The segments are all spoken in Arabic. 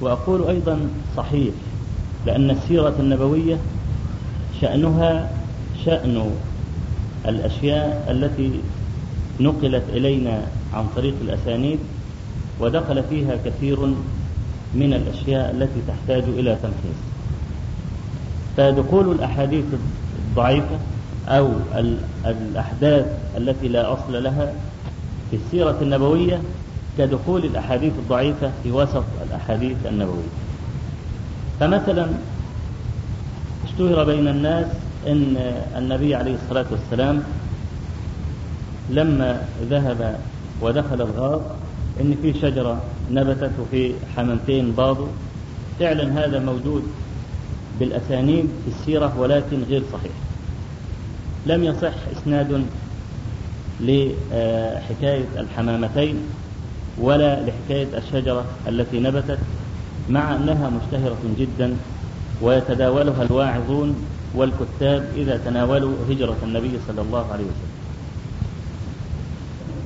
وأقول أيضا صحيح لأن السيرة النبوية شأنها شأن الأشياء التي نقلت إلينا عن طريق الأسانيد ودخل فيها كثير من الأشياء التي تحتاج إلى تمحيص. فدخول الأحاديث الضعيفة أو الأحداث التي لا أصل لها في السيرة النبوية كدخول الأحاديث الضعيفة في وسط الأحاديث النبوية. فمثلا اشتهر بين الناس أن النبي عليه الصلاة والسلام لما ذهب ودخل الغار إن في شجرة نبتت وفي حمامتين باضوا. فعلا هذا موجود بالأسانيد في السيرة ولكن غير صحيح. لم يصح إسناد لحكاية الحمامتين. ولا لحكاية الشجرة التي نبتت مع أنها مشتهرة جدا ويتداولها الواعظون والكتاب إذا تناولوا هجرة النبي صلى الله عليه وسلم.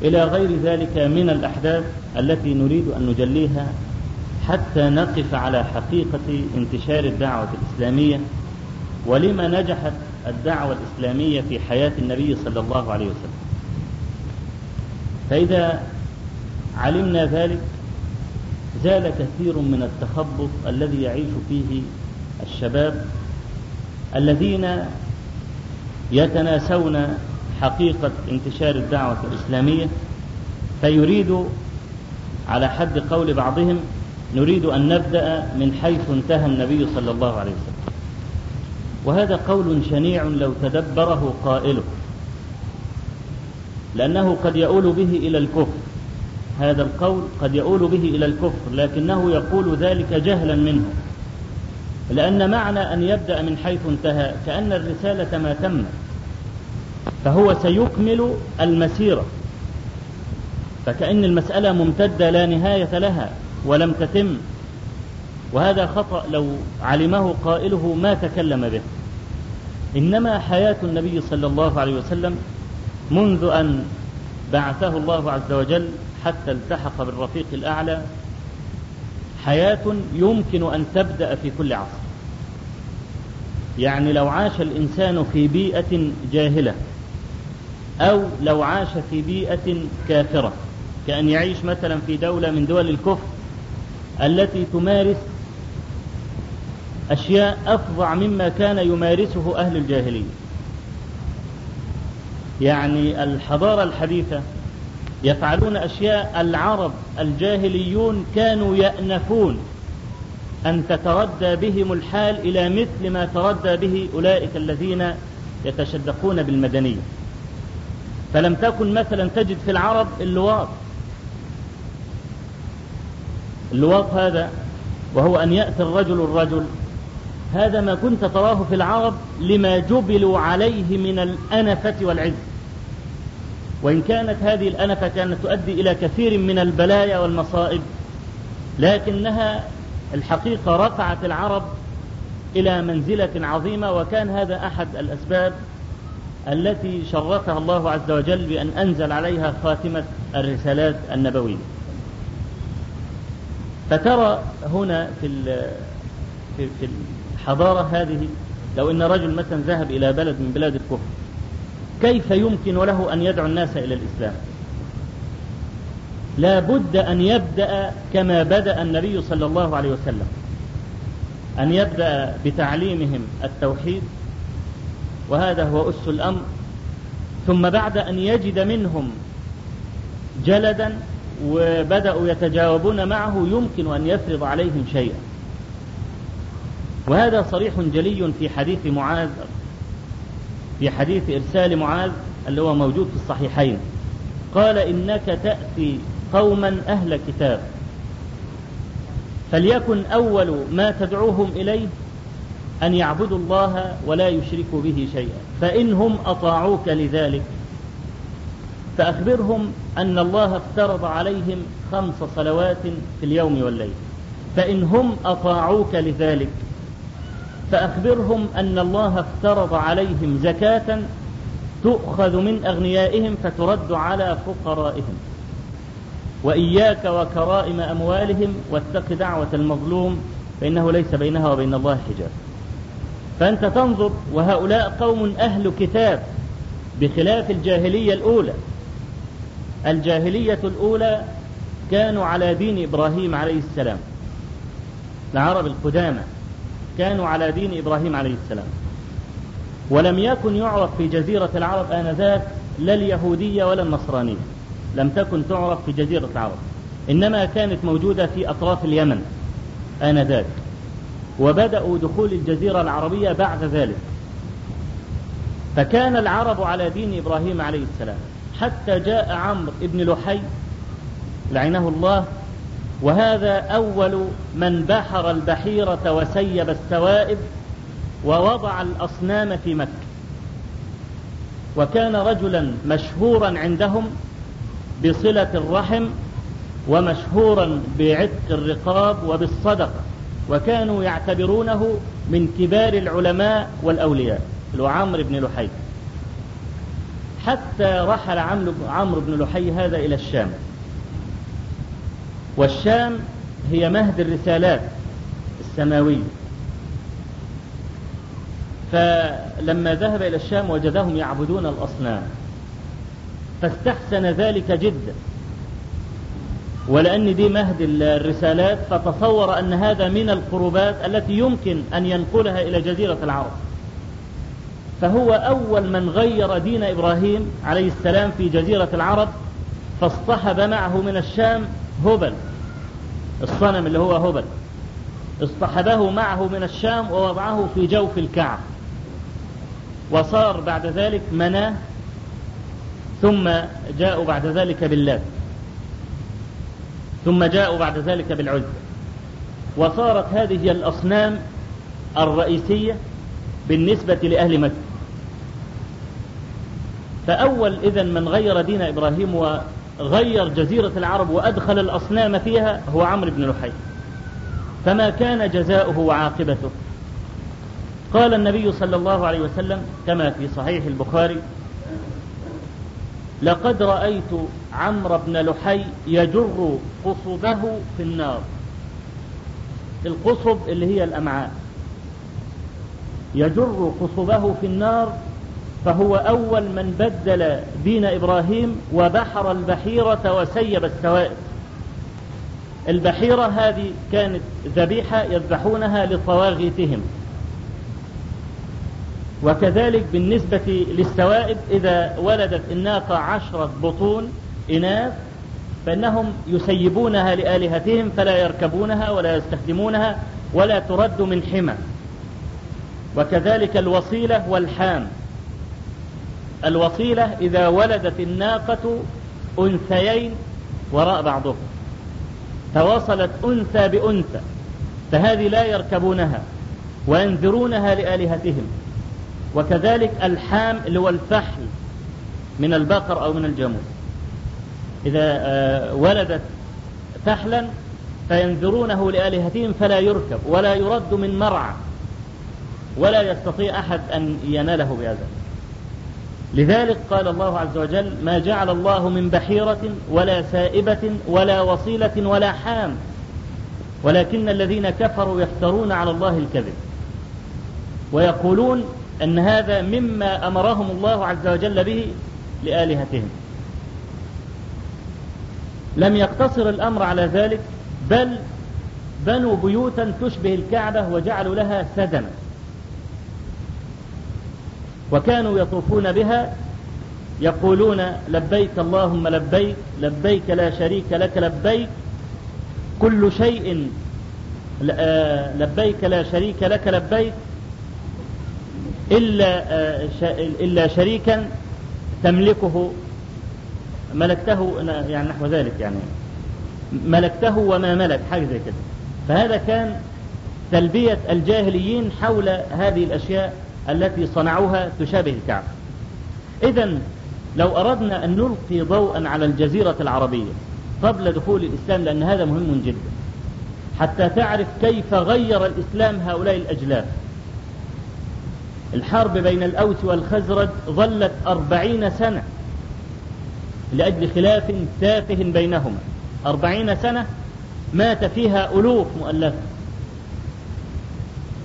إلى غير ذلك من الأحداث التي نريد أن نجليها حتى نقف على حقيقة انتشار الدعوة الإسلامية ولما نجحت الدعوة الإسلامية في حياة النبي صلى الله عليه وسلم. فإذا علمنا ذلك؟ زال كثير من التخبط الذي يعيش فيه الشباب الذين يتناسون حقيقة انتشار الدعوة الإسلامية فيريد على حد قول بعضهم نريد أن نبدأ من حيث انتهى النبي صلى الله عليه وسلم. وهذا قول شنيع لو تدبره قائله لأنه قد يؤول به إلى الكفر. هذا القول قد يؤول به إلى الكفر لكنه يقول ذلك جهلا منه. لأن معنى أن يبدأ من حيث انتهى كأن الرسالة ما تمت فهو سيكمل المسيرة. فكأن المسألة ممتدة لا نهاية لها ولم تتم وهذا خطأ لو علمه قائله ما تكلم به. إنما حياة النبي صلى الله عليه وسلم منذ أن بعثه الله عز وجل حتى التحق بالرفيق الأعلى حياة يمكن أن تبدأ في كل عصر. يعني لو عاش الإنسان في بيئة جاهلة أو لو عاش في بيئة كافرة كأن يعيش مثلا في دولة من دول الكفر التي تمارس أشياء أفظع مما كان يمارسه أهل الجاهلية. يعني الحضارة الحديثة يفعلون أشياء العرب الجاهليون كانوا يأنفون أن تتردى بهم الحال إلى مثل ما تردى به أولئك الذين يتشدقون بالمدنية. فلم تكن مثلا تجد في العرب اللواط. اللواط هذا وهو أن يأتي الرجل الرجل. هذا ما كنت تراه في العرب لما جبلوا عليه من الأنفة والعز. وإن كانت هذه الأنفة كانت تؤدي إلى كثير من البلايا والمصائب لكنها الحقيقة رفعت العرب إلى منزلة عظيمة وكان هذا أحد الأسباب التي شرفها الله عز وجل بأن أنزل عليها خاتمة الرسالات النبوية. فترى هنا في في الحضارة هذه لو أن رجل مثلا ذهب إلى بلد من بلاد الكفر كيف يمكن له أن يدعو الناس إلى الإسلام؟ لا بد أن يبدأ كما بدأ النبي صلى الله عليه وسلم. أن يبدأ بتعليمهم التوحيد وهذا هو أس الأمر. ثم بعد أن يجد منهم جلدا وبدأوا يتجاوبون معه يمكن أن يفرض عليهم شيئا. وهذا صريح جلي في حديث معاذ في حديث إرسال معاذ اللي هو موجود في الصحيحين. قال إنك تأتي قوما أهل كتاب. فليكن أول ما تدعوهم إليه أن يعبدوا الله ولا يشركوا به شيئا. فإنهم أطاعوك لذلك فأخبرهم أن الله افترض عليهم خمس صلوات في اليوم والليل. فإن هم أطاعوك لذلك فأخبرهم أن الله افترض عليهم زكاة تؤخذ من أغنيائهم فترد على فقرائهم. وإياك وكرائم أموالهم واتق دعوة المظلوم فإنه ليس بينها وبين الله حجاب. فأنت تنظر وهؤلاء قوم أهل كتاب بخلاف الجاهلية الأولى. الجاهلية الأولى كانوا على دين إبراهيم عليه السلام العرب القدامى. كانوا على دين إبراهيم عليه السلام. ولم يكن يعرف في جزيرة العرب آنذاك لا اليهودية ولا النصرانية. لم تكن تعرف في جزيرة العرب. إنما كانت موجودة في أطراف اليمن آنذاك. وبدأوا دخول الجزيرة العربية بعد ذلك. فكان العرب على دين إبراهيم عليه السلام. حتى جاء عمرو بن لحي لعنه الله وهذا أول من بحر البحيرة وسيب السوائب ووضع الأصنام في مكة. وكان رجلا مشهورا عندهم بصلة الرحم ومشهورا بعتق الرقاب وبالصدقة وكانوا يعتبرونه من كبار العلماء والأولياء اللي هو عمرو بن لحي. حتى رحل عمرو بن لحي هذا إلى الشام. والشام هي مهد الرسالات السماوية. فلما ذهب إلى الشام وجدهم يعبدون الأصنام فاستحسن ذلك جدا. ولأن دي مهد الرسالات فتصور أن هذا من القربات التي يمكن أن ينقلها إلى جزيرة العرب. فهو أول من غير دين إبراهيم عليه السلام في جزيرة العرب فاصطحب معه من الشام هبل الصنم اللي هو هبل اصطحبه معه من الشام ووضعه في جوف الكعب. وصار بعد ذلك مناه ثم جاءوا بعد ذلك باللات ثم جاءوا بعد ذلك بالعزة وصارت هذه الأصنام الرئيسية بالنسبة لأهل مكة. فأول إذا من غير دين إبراهيم وغير جزيرة العرب وأدخل الأصنام فيها هو عمرو بن لحي. فما كان جزاؤه وعاقبته. قال النبي صلى الله عليه وسلم كما في صحيح البخاري لقد رأيت عمرو بن لحي يجر قصبه في النار. القصب اللي هي الأمعاء. يجر قصبه في النار فهو أول من بدل دين إبراهيم وبحر البحيرة وسيب السوائب البحيرة هذه كانت ذبيحة يذبحونها لطواغيتهم. وكذلك بالنسبة للسوائب إذا ولدت الناقة عشرة بطون إناث فإنهم يسيبونها لآلهتهم فلا يركبونها ولا يستخدمونها ولا ترد من حمى. وكذلك الوصيلة والحام. الوصيلة إذا ولدت الناقة أنثيين وراء بعضهم. تواصلت أنثى بأنثى فهذه لا يركبونها وينذرونها لآلهتهم. وكذلك الحام اللي هو الفحل من البقر أو من الجاموس. إذا آه، ولدت فحلا فينذرونه لآلهتهم فلا يركب ولا يرد من مرعى ولا يستطيع أحد أن يناله بهذا. لذلك قال الله عز وجل ما جعل الله من بحيرة ولا سائبة ولا وصيلة ولا حام ولكن الذين كفروا يفترون على الله الكذب ويقولون أن هذا مما أمرهم الله عز وجل به لآلهتهم. لم يقتصر الأمر على ذلك بل بنوا بيوتا تشبه الكعبة وجعلوا لها سدما. وكانوا يطوفون بها يقولون لبيك اللهم لبيك لبيك لا شريك لك لبيك كل شيء آه، لبيك لا شريك لك لبيك إلا آه، إلا شريكا تملكه ملكته يعني نحو ذلك يعني ملكته وما ملك حاجة زي كده. فهذا كان تلبية الجاهليين حول هذه الأشياء التي صنعوها تشابه الكعبة إذا لو أردنا أن نلقي ضوءا على الجزيرة العربية قبل دخول الإسلام لأن هذا مهم جدا حتى تعرف كيف غير الإسلام هؤلاء الأجلاف الحرب بين الأوس والخزرج ظلت أربعين سنة لأجل خلاف تافه بينهما. أربعين سنة مات فيها ألوف مؤلفة.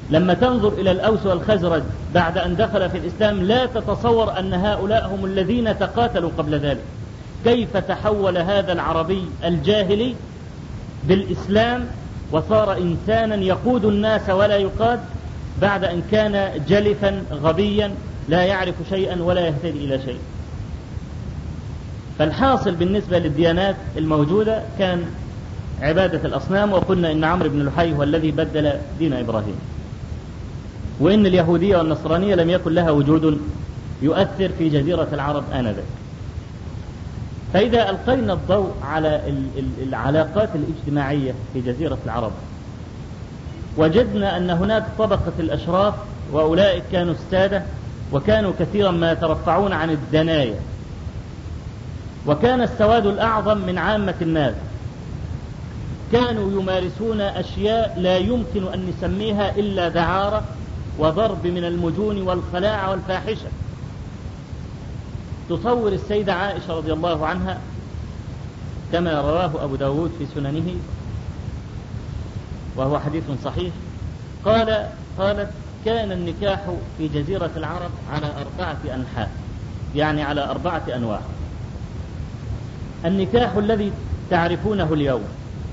لما تنظر إلى الأوس والخزرج بعد أن دخل في الإسلام لا تتصور أن هؤلاء هم الذين تقاتلوا قبل ذلك. كيف تحول هذا العربي الجاهلي بالإسلام وصار إنسانا يقود الناس ولا يقاد بعد أن كان جلفا غبيا لا يعرف شيئا ولا يهتدي إلى شيء؟ فالحاصل بالنسبة للديانات الموجودة كان عبادة الأصنام وقلنا إن عمرو بن لحي هو الذي بدل دين إبراهيم. وإن اليهودية والنصرانية لم يكن لها وجود يؤثر في جزيرة العرب آنذاك. فإذا ألقينا الضوء على العلاقات الاجتماعية في جزيرة العرب وجدنا أن هناك طبقة الأشراف وأولئك كانوا السادة وكانوا كثيرا ما يترفعون عن الدنايا. وكان السواد الأعظم من عامة الناس. كانوا يمارسون أشياء لا يمكن أن نسميها إلا دعارة وضرب من المجون والخلاعة والفاحشة. تصور السيدة عائشة رضي الله عنها كما رواه أبو داود في سننه وهو حديث صحيح. قال قالت كان النكاح في جزيرة العرب على أربعة أنحاء يعني على أربعة أنواع. النكاح الذي تعرفونه اليوم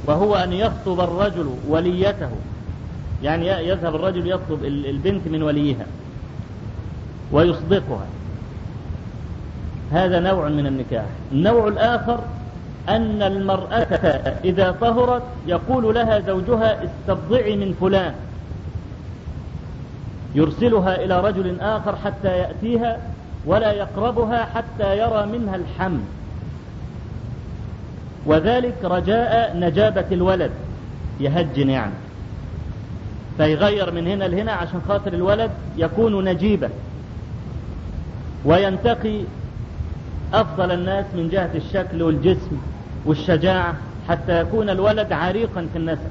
وهو أن يخطب الرجل وليته يعني يذهب الرجل يطلب البنت من وليها ويصدقها. هذا نوع من النكاح. النوع الآخر أن المرأة إذا طهرت يقول لها زوجها استبضعي من فلان. يرسلها إلى رجل آخر حتى يأتيها ولا يقربها حتى يرى منها الحمل وذلك رجاء نجابة الولد. يهجن يعني. فيغير من هنا لهنا عشان خاطر الولد يكون نجيبا. وينتقي أفضل الناس من جهة الشكل والجسم والشجاعة حتى يكون الولد عريقا في النسب.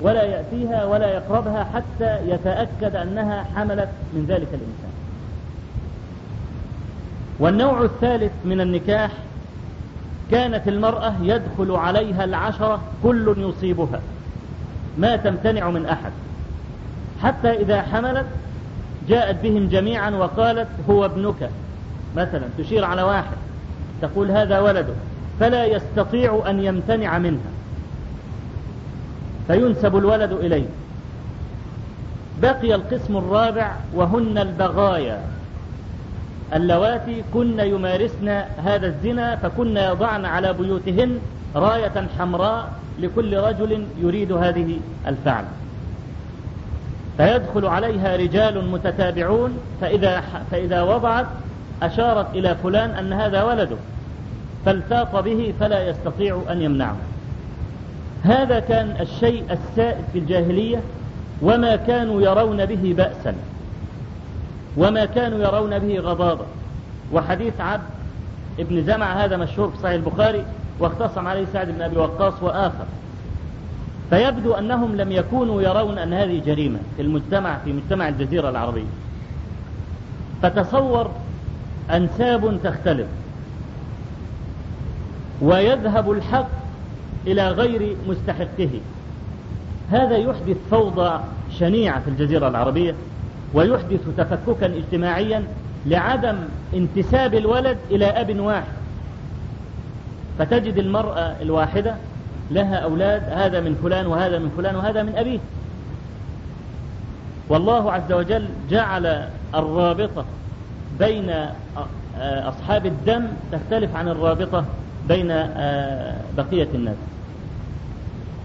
ولا يأتيها ولا يقربها حتى يتأكد أنها حملت من ذلك الإنسان. والنوع الثالث من النكاح كانت المرأة يدخل عليها العشرة كل يصيبها. ما تمتنع من أحد. حتى إذا حملت جاءت بهم جميعا وقالت هو ابنك. مثلا تشير على واحد تقول هذا ولده فلا يستطيع أن يمتنع منها. فينسب الولد إليه. بقي القسم الرابع وهن البغايا. اللواتي كن يمارسن هذا الزنا فكن يضعن على بيوتهن راية حمراء لكل رجل يريد هذه الفعل. فيدخل عليها رجال متتابعون فإذا, فإذا وضعت أشارت إلى فلان أن هذا ولده فالتاق به فلا يستطيع أن يمنعه. هذا كان الشيء السائد في الجاهلية وما كانوا يرون به بأسا وما كانوا يرون به غضاضة وحديث عبد ابن زمع هذا مشهور في صحيح البخاري واختصم عليه سعد بن أبي وقاص وآخر. فيبدو أنهم لم يكونوا يرون أن هذه جريمة في المجتمع في مجتمع الجزيرة العربية. فتصور أنساب تختلف. ويذهب الحق إلى غير مستحقه. هذا يحدث فوضى شنيعة في الجزيرة العربية ويحدث تفككا اجتماعيا لعدم انتساب الولد إلى أب واحد. فتجد المرأة الواحدة لها أولاد هذا من فلان وهذا من فلان وهذا من أبيه. والله عز وجل جعل الرابطة بين أصحاب الدم تختلف عن الرابطة بين بقية الناس.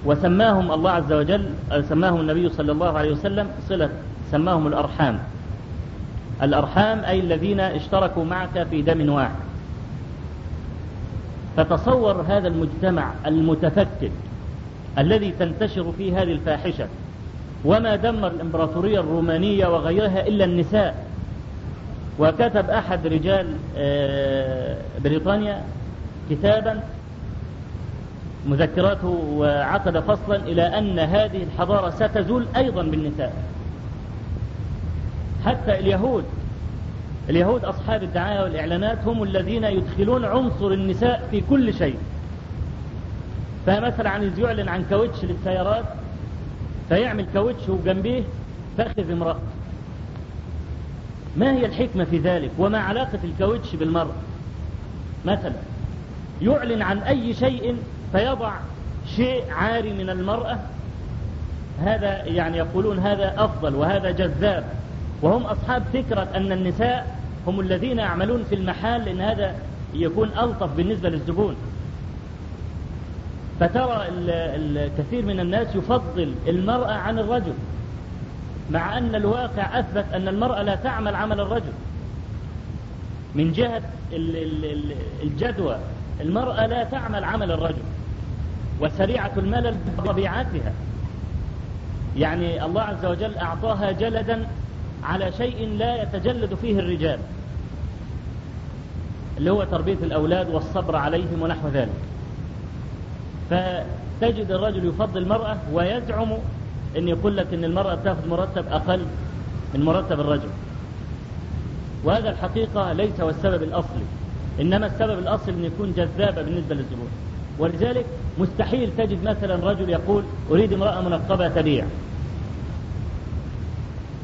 وسماهم الله عز وجل سماهم النبي صلى الله عليه وسلم صلة سماهم الأرحام. الأرحام أي الذين اشتركوا معك في دم واحد. فتصور هذا المجتمع المتفكك الذي تنتشر فيه هذه الفاحشة وما دمر الإمبراطورية الرومانية وغيرها إلا النساء. وكتب أحد رجال بريطانيا كتابا مذكراته وعقد فصلا إلى أن هذه الحضارة ستزول أيضا بالنساء. حتى اليهود اليهود أصحاب الدعاية والإعلانات هم الذين يدخلون عنصر النساء في كل شيء. فمثلا عايز يعلن عن كاوتش للسيارات فيعمل كاوتش وجنبيه فخذ امرأة. ما هي الحكمة في ذلك؟ وما علاقة الكاوتش بالمرأة مثلا يعلن عن أي شيء فيضع شيء عاري من المرأة؟ هذا يعني يقولون هذا أفضل وهذا جذاب. وهم أصحاب فكرة أن النساء هم الذين يعملون في المحال لأن هذا يكون ألطف بالنسبة للزبون. فترى الكثير من الناس يفضل المرأة عن الرجل مع أن الواقع أثبت أن المرأة لا تعمل عمل الرجل. من جهة الجدوى المرأة لا تعمل عمل الرجل وسريعة الملل بطبيعتها يعني الله عز وجل أعطاها جلدا على شيء لا يتجلد فيه الرجال اللي هو تربية الأولاد والصبر عليهم ونحو ذلك. فتجد الرجل يفضل المرأة ويزعم أن يقول لك أن المرأة تأخذ مرتب أقل من مرتب الرجل. وهذا الحقيقة ليس هو السبب الأصلي إنما السبب الأصلي أن يكون جذابة بالنسبة للزبون ولذلك مستحيل تجد مثلا رجل يقول أريد امرأة منقبة تبيع.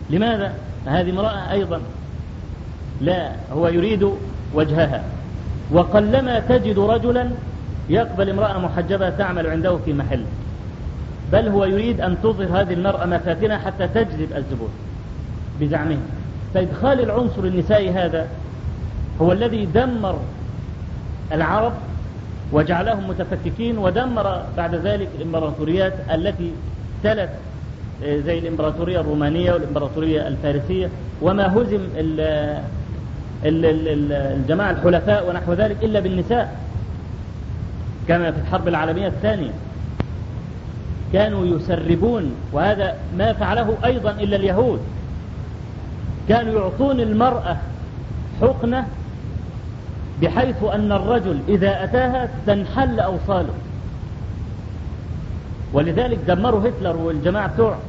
لماذا؟ هذه امرأة أيضا لا هو يريد وجهها. وقلما تجد رجلا يقبل امرأة محجبة تعمل عنده في محل. بل هو يريد أن تظهر هذه المرأة مفاتنها حتى تجذب الزبون بزعمه. فإدخال العنصر النسائي هذا هو الذي دمر العرب وجعلهم متفككين ودمر بعد ذلك الإمبراطوريات التي تلت زي الإمبراطورية الرومانية والإمبراطورية الفارسية وما هزم الجماعة الحلفاء ونحو ذلك إلا بالنساء كما في الحرب العالمية الثانية. كانوا يسربون وهذا ما فعله أيضا إلا اليهود. كانوا يعطون المرأة حقنة بحيث أن الرجل إذا أتاها تنحل أوصاله. ولذلك دمروا هتلر والجماعة بتوعه.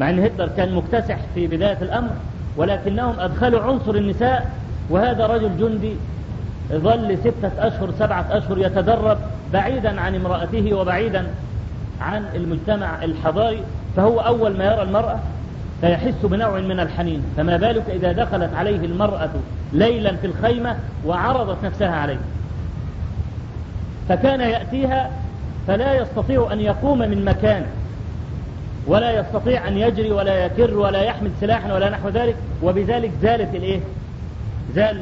مع أن هتلر كان مكتسح في بداية الأمر ولكنهم أدخلوا عنصر النساء وهذا رجل جندي ظل ستة أشهر سبعة أشهر يتدرب بعيدا عن امرأته وبعيدا عن المجتمع الحضاري فهو أول ما يرى المرأة فيحس بنوع من الحنين. فما بالك إذا دخلت عليه المرأة ليلا في الخيمة وعرضت نفسها عليه. فكان يأتيها فلا يستطيع أن يقوم من مكانه ولا يستطيع أن يجري ولا يكر ولا يحمل سلاحا ولا نحو ذلك وبذلك زالت الإيه؟ زال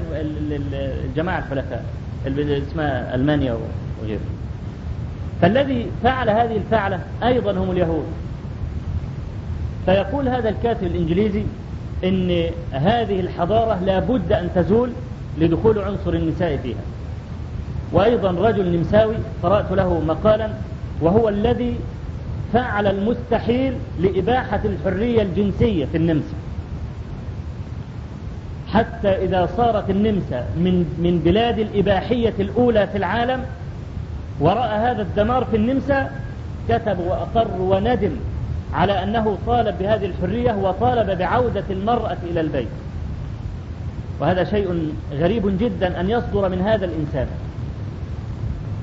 الجماعة الحلفاء اسمها ألمانيا وغيرها فالذي فعل هذه الفعلة أيضا هم اليهود. فيقول هذا الكاتب الإنجليزي إن هذه الحضارة لا بد أن تزول لدخول عنصر النساء فيها. وأيضا رجل نمساوي قرأت له مقالا وهو الذي فعل المستحيل لإباحة الحرية الجنسية في النمسا. حتى إذا صارت النمسا من من بلاد الإباحية الأولى في العالم ورأى هذا الدمار في النمسا كتب وأقر وندم على أنه طالب بهذه الحرية وطالب بعودة المرأة إلى البيت. وهذا شيء غريب جدا أن يصدر من هذا الإنسان.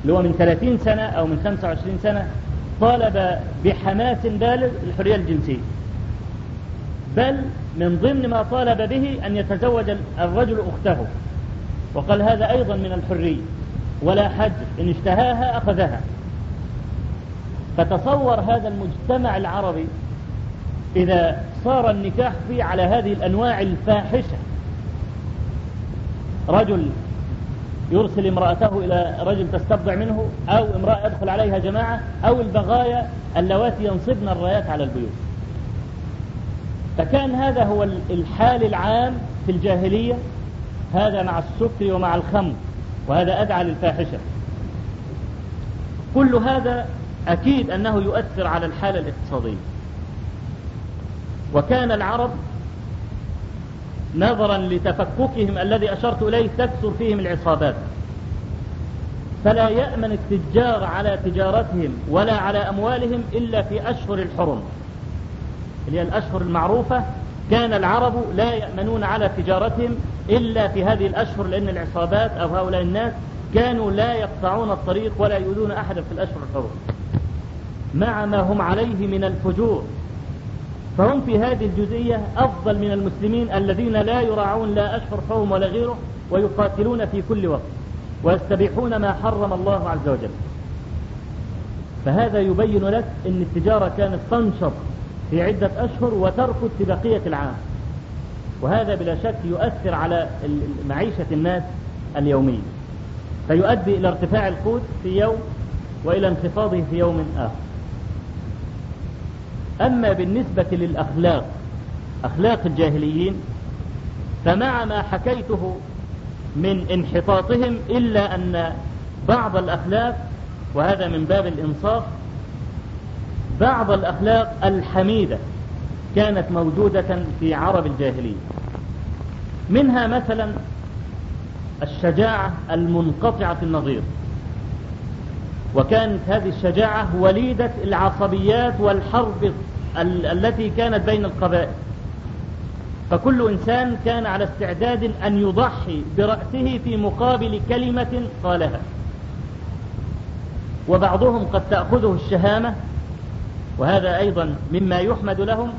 اللي هو من 30 سنة أو من 25 سنة طالب بحماس بالغ الحرية الجنسية. بل من ضمن ما طالب به أن يتزوج الرجل أخته. وقال هذا أيضا من الحرية. ولا حج إن اشتهاها أخذها. فتصور هذا المجتمع العربي إذا صار النكاح فيه على هذه الأنواع الفاحشة. رجل يرسل امرأته إلى رجل تستبضع منه أو امرأة يدخل عليها جماعة أو البغايا اللواتي ينصبن الرايات على البيوت. فكان هذا هو الحال العام في الجاهلية هذا مع السكر ومع الخمر وهذا أدعى للفاحشة. كل هذا أكيد أنه يؤثر على الحالة الاقتصادية. وكان العرب نظرا لتفككهم الذي أشرت إليه تكثر فيهم العصابات. فلا يأمن التجار على تجارتهم ولا على أموالهم إلا في أشهر الحرم. اللي هي الأشهر المعروفة كان العرب لا يأمنون على تجارتهم إلا في هذه الأشهر لأن العصابات أو هؤلاء الناس كانوا لا يقطعون الطريق ولا يؤذون أحدا في الأشهر الحرم. مع ما هم عليه من الفجور فهم في هذه الجزئية أفضل من المسلمين الذين لا يراعون لا أشهر حرم ولا غيره ويقاتلون في كل وقت ويستبيحون ما حرم الله عز وجل. فهذا يبين لك أن التجارة كانت تنشط في عدة أشهر وتركض في بقية العام. وهذا بلا شك يؤثر على معيشة الناس اليومية. فيؤدي إلى ارتفاع القوت في يوم وإلى انخفاضه في يوم آخر. أما بالنسبة للأخلاق أخلاق الجاهليين فمع ما حكيته من انحطاطهم إلا أن بعض الأخلاق وهذا من باب الإنصاف بعض الأخلاق الحميدة كانت موجودة في عرب الجاهلية. منها مثلا الشجاعة المنقطعة النظير. وكانت هذه الشجاعة وليدة العصبيات والحرب التي كانت بين القبائل. فكل إنسان كان على استعداد أن يضحي برأسه في مقابل كلمة قالها. وبعضهم قد تأخذه الشهامة وهذا أيضا مما يحمد لهم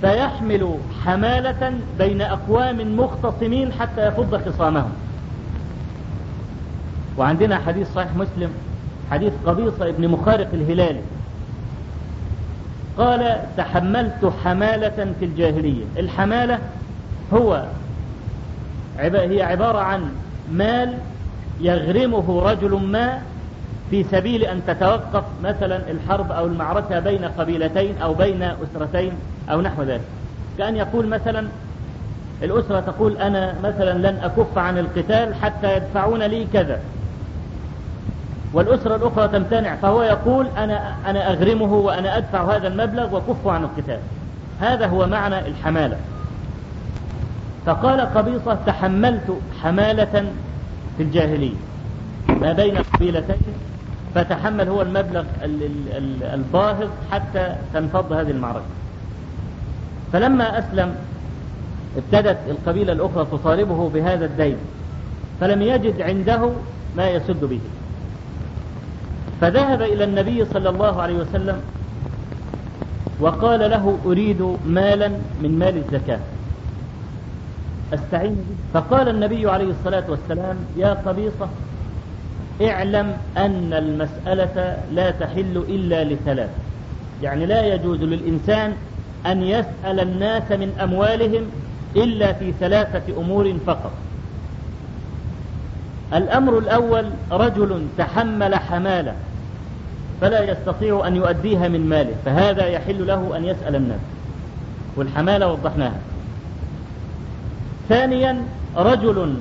فيحمل حمالة بين أقوام مختصمين حتى يفض خصامهم. وعندنا حديث صحيح مسلم حديث قبيصة ابن مخارق الهلالي. قال تحملت حمالة في الجاهلية. الحمالة هو هي عبارة عن مال يغرمه رجل ما في سبيل أن تتوقف مثلا الحرب أو المعركة بين قبيلتين أو بين أسرتين أو نحو ذلك. كأن يقول مثلا الأسرة تقول أنا مثلا لن أكف عن القتال حتى يدفعون لي كذا. والأسرة الأخرى تمتنع فهو يقول أنا, أنا أغرمه وأنا أدفع هذا المبلغ وكف عن القتال. هذا هو معنى الحمالة. فقال قبيصة تحملت حمالة في الجاهلية. ما بين قبيلتين فتحمل هو المبلغ الباهظ حتى تنفض هذه المعركة. فلما أسلم ابتدت القبيلة الأخرى تطالبه بهذا الدين فلم يجد عنده ما يسد به. فذهب إلى النبي صلى الله عليه وسلم وقال له أريد مالا من مال الزكاة. أستعين به. فقال النبي عليه الصلاة والسلام يا قبيصة اعلم أن المسألة لا تحل إلا لثلاث. يعني لا يجوز للإنسان أن يسأل الناس من أموالهم إلا في ثلاثة أمور فقط. الأمر الأول رجل تحمل حمالة فلا يستطيع أن يؤديها من ماله فهذا يحل له أن يسأل الناس. والحمالة وضحناها. ثانيا رجل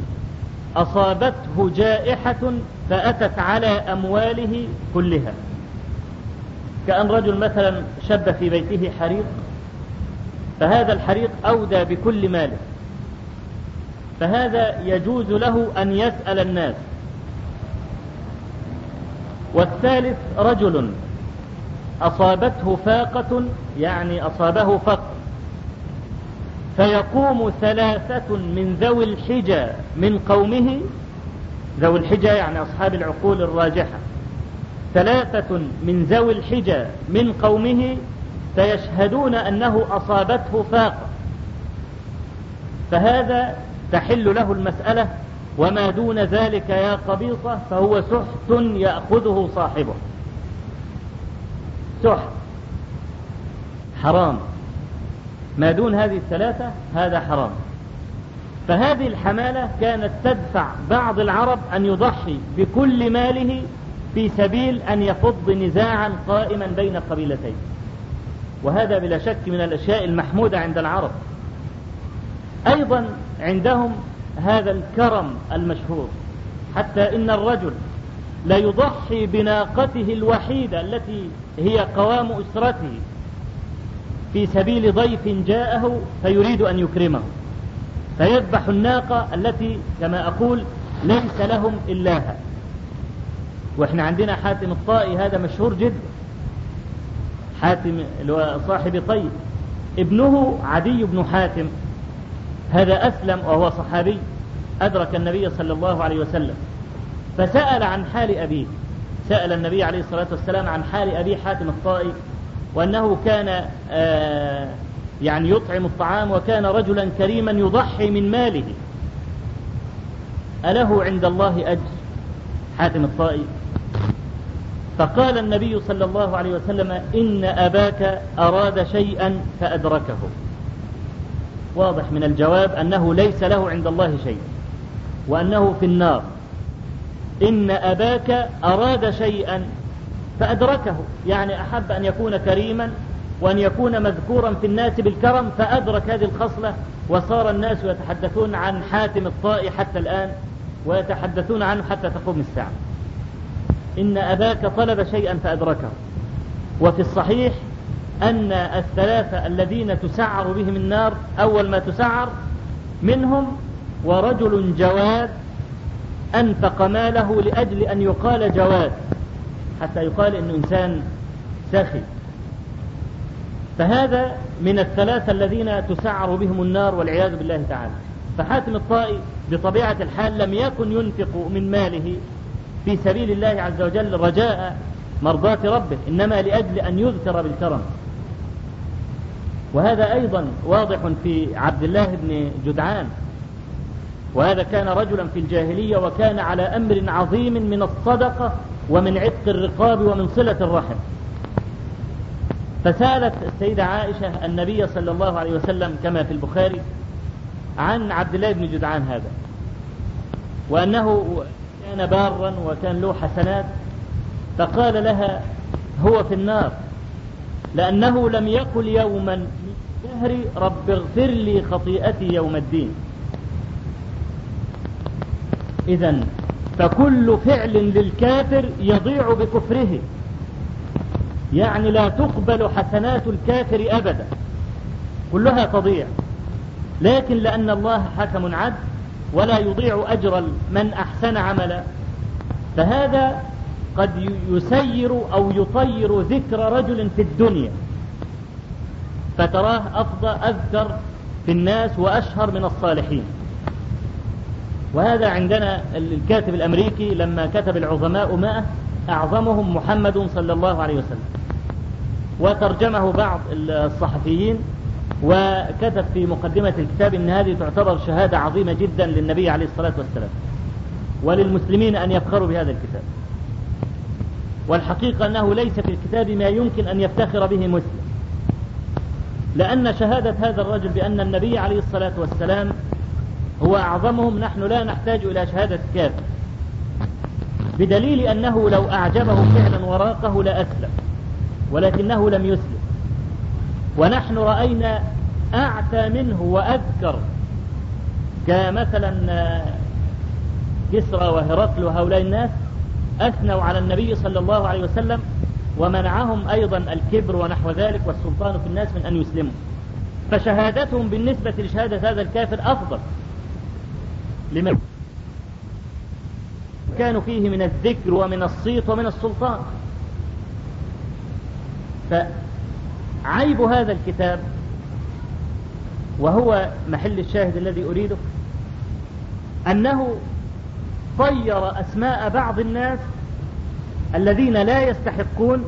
أصابته جائحة فأتت على أمواله كلها. كأن رجل مثلا شب في بيته حريق فهذا الحريق أودى بكل ماله. فهذا يجوز له أن يسأل الناس. والثالث رجل أصابته فاقة يعني أصابه فقر. فيقوم ثلاثة من ذوي الحجى من قومه ذوي الحجى يعني أصحاب العقول الراجحة. ثلاثة من ذوي الحجى من قومه فيشهدون أنه أصابته فاقة. فهذا تحل له المسألة وما دون ذلك يا قبيصة فهو سحت يأخذه صاحبه. سحت. حرام. ما دون هذه الثلاثة هذا حرام. فهذه الحمالة كانت تدفع بعض العرب أن يضحي بكل ماله في سبيل أن يفض نزاعا قائما بين قبيلتين. وهذا بلا شك من الأشياء المحمودة عند العرب. أيضا عندهم هذا الكرم المشهور. حتى إن الرجل لا يضحي بناقته الوحيدة التي هي قوام أسرته. في سبيل ضيف جاءه فيريد أن يكرمه. فيذبح الناقة التي كما أقول ليس لهم إلاها. وإحنا عندنا حاتم الطائي هذا مشهور جدا. حاتم صاحب طيب. ابنه عدي بن حاتم. هذا أسلم وهو صحابي أدرك النبي صلى الله عليه وسلم فسأل عن حال أبيه سأل النبي عليه الصلاة والسلام عن حال أبي حاتم الطائي وأنه كان آه يعني يطعم الطعام وكان رجلا كريما يضحي من ماله. أله عند الله أجر؟ حاتم الطائي. فقال النبي صلى الله عليه وسلم إن أباك أراد شيئا فأدركه. واضح من الجواب أنه ليس له عند الله شيء وأنه في النار. إن أباك أراد شيئا فأدركه يعني أحب أن يكون كريما وأن يكون مذكورا في الناس بالكرم فأدرك هذه الخصلة وصار الناس يتحدثون عن حاتم الطائي حتى الآن ويتحدثون عنه حتى تقوم الساعة. إن أباك طلب شيئا فأدركه. وفي الصحيح أن الثلاثة الذين تسعر بهم النار أول ما تسعر منهم ورجل جواد أنفق ماله لأجل أن يقال جواد حتى يقال إنه إنسان سخي. فهذا من الثلاثة الذين تسعر بهم النار والعياذ بالله تعالى. فحاتم الطائي بطبيعة الحال لم يكن ينفق من ماله في سبيل الله عز وجل رجاء مرضاة ربه إنما لأجل أن يذكر بالكرم. وهذا أيضا واضح في عبد الله بن جدعان. وهذا كان رجلا في الجاهلية وكان على أمر عظيم من الصدقة ومن عتق الرقاب ومن صلة الرحم. فسألت السيدة عائشة النبي صلى الله عليه وسلم كما في البخاري عن عبد الله بن جدعان هذا وأنه كان بارا وكان له حسنات فقال لها هو في النار. لأنه لم يقل يوما من الدهر رب اغفر لي خطيئتي يوم الدين. إذا فكل فعل للكافر يضيع بكفره. يعني لا تقبل حسنات الكافر أبدا. كلها تضيع. لكن لأن الله حكم عدل ولا يضيع أجر من أحسن عملا. فهذا قد يسير أو يطير ذكر رجل في الدنيا. فتراه أفضل أذكر في الناس وأشهر من الصالحين. وهذا عندنا الكاتب الأمريكي لما كتب العظماء ماء أعظمهم محمد صلى الله عليه وسلم. وترجمه بعض الصحفيين وكتب في مقدمة الكتاب أن هذه تعتبر شهادة عظيمة جدا للنبي عليه الصلاة والسلام. وللمسلمين أن يفخروا بهذا الكتاب. والحقيقة أنه ليس في الكتاب ما يمكن أن يفتخر به مسلم. لأن شهادة هذا الرجل بأن النبي عليه الصلاة والسلام هو أعظمهم نحن لا نحتاج إلى شهادة كافر بدليل أنه لو أعجبه فعلا وراقه لأسلم ولكنه لم يسلم. ونحن رأينا أعتى منه وأذكر كمثلا كسرى وهرقل وهؤلاء الناس أثنوا على النبي صلى الله عليه وسلم ومنعهم أيضا الكبر ونحو ذلك والسلطان في الناس من أن يسلموا. فشهادتهم بالنسبة لشهادة هذا الكافر أفضل. لمن كانوا فيه من الذكر ومن الصيت ومن السلطان. فعيب هذا الكتاب وهو محل الشاهد الذي أريده أنه طير أسماء بعض الناس الذين لا يستحقون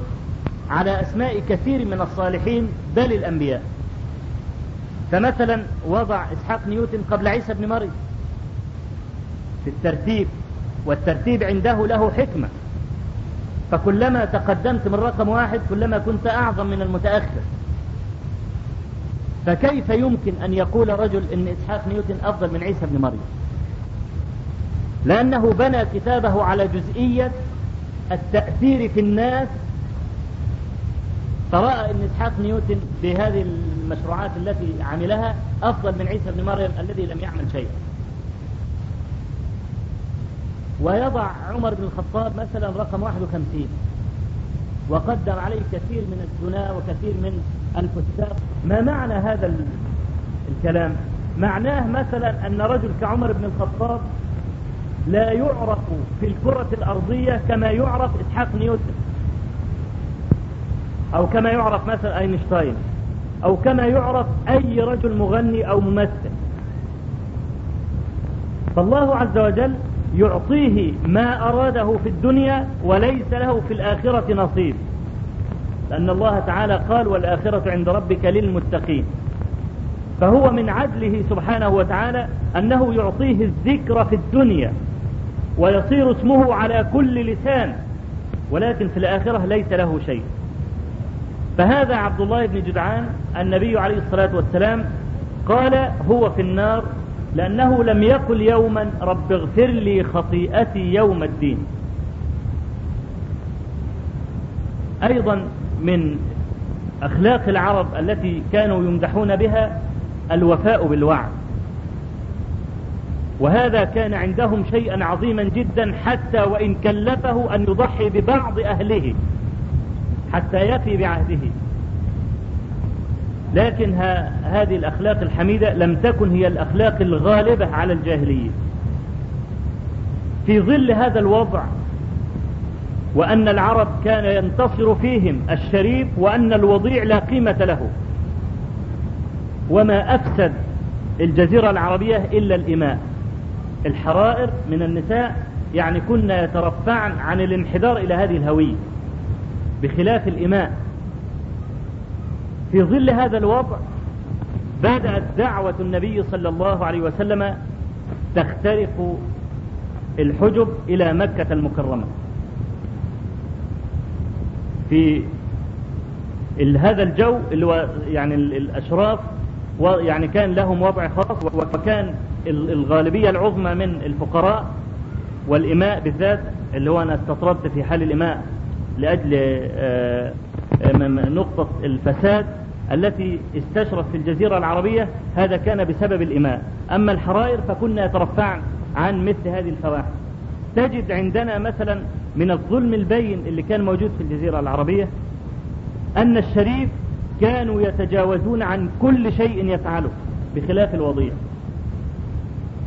على أسماء كثير من الصالحين بل الأنبياء. فمثلا وضع إسحاق نيوتن قبل عيسى بن مريم في الترتيب والترتيب عنده له حكمة. فكلما تقدمت من رقم واحد كلما كنت أعظم من المتأخر. فكيف يمكن أن يقول رجل إن إسحاق نيوتن أفضل من عيسى بن مريم؟ لأنه بنى كتابه على جزئية التأثير في الناس. فرأى أن إسحاق نيوتن بهذه المشروعات التي عملها أفضل من عيسى بن مريم الذي لم يعمل شيئا. ويضع عمر بن الخطاب مثلا رقم 51 وقدم عليه كثير من الزنا وكثير من الفساق ما معنى هذا الكلام؟ معناه مثلا أن رجل كعمر بن الخطاب لا يعرف في الكرة الأرضية كما يعرف إسحاق نيوتن. أو كما يعرف مثلا أينشتاين. أو كما يعرف أي رجل مغني أو ممثل. فالله عز وجل يعطيه ما أراده في الدنيا وليس له في الآخرة نصيب. لأن الله تعالى قال والآخرة عند ربك للمتقين فهو من عدله سبحانه وتعالى أنه يعطيه الذكر في الدنيا. ويصير اسمه على كل لسان ولكن في الآخرة ليس له شيء. فهذا عبد الله بن جدعان النبي عليه الصلاة والسلام قال هو في النار لأنه لم يقل يوما رب اغفر لي خطيئتي يوم الدين أيضا من أخلاق العرب التي كانوا يمدحون بها الوفاء بالوعد. وهذا كان عندهم شيئا عظيما جدا حتى وإن كلفه أن يضحي ببعض أهله حتى يفي بعهده. لكن هذه الأخلاق الحميدة لم تكن هي الأخلاق الغالبة على الجاهلية. في ظل هذا الوضع وأن العرب كان ينتصر فيهم الشريف وأن الوضيع لا قيمة له. وما أفسد الجزيرة العربية إلا الإماء الحرائر من النساء يعني كنا يترفعن عن الانحدار إلى هذه الهوية بخلاف الإماء. في ظل هذا الوضع بدأت دعوة النبي صلى الله عليه وسلم تخترق الحجب إلى مكة المكرمة. في هذا الجو اللي هو يعني الأشراف يعني كان لهم وضع خاص وكان الغالبية العظمى من الفقراء والإماء بالذات اللي هو أنا استطردت في حال الإماء لأجل آه، نقطة الفساد التي استشرت في الجزيرة العربية هذا كان بسبب الإماء. أما الحرائر فكنا يترفعن عن مثل هذه الفواحش. تجد عندنا مثلا من الظلم البين اللي كان موجود في الجزيرة العربية أن الشريف كانوا يتجاوزون عن كل شيء يفعله بخلاف الوضيع.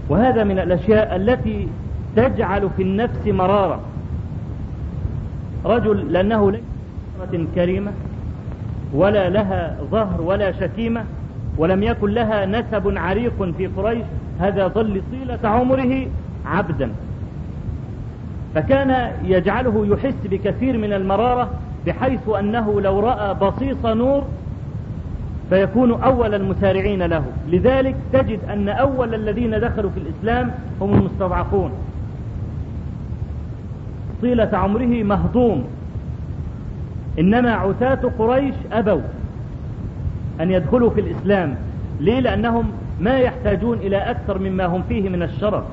وهذا من الأشياء التي تجعل في النفس مرارة رجل لأنه ليس كريمة ولا لها ظهر ولا شتيمة ولم يكن لها نسب عريق في قريش هذا ظل طيلة عمره عبدا. فكان يجعله يحس بكثير من المرارة بحيث أنه لو رأى بصيص نور فيكون أول المسارعين له. لذلك تجد أن أول الذين دخلوا في الإسلام هم المستضعفون. طيلة عمره مهضوم. إنما عتاة قريش أبوا أن يدخلوا في الإسلام. ليه؟ لأنهم ما يحتاجون إلى أكثر مما هم فيه من الشرف.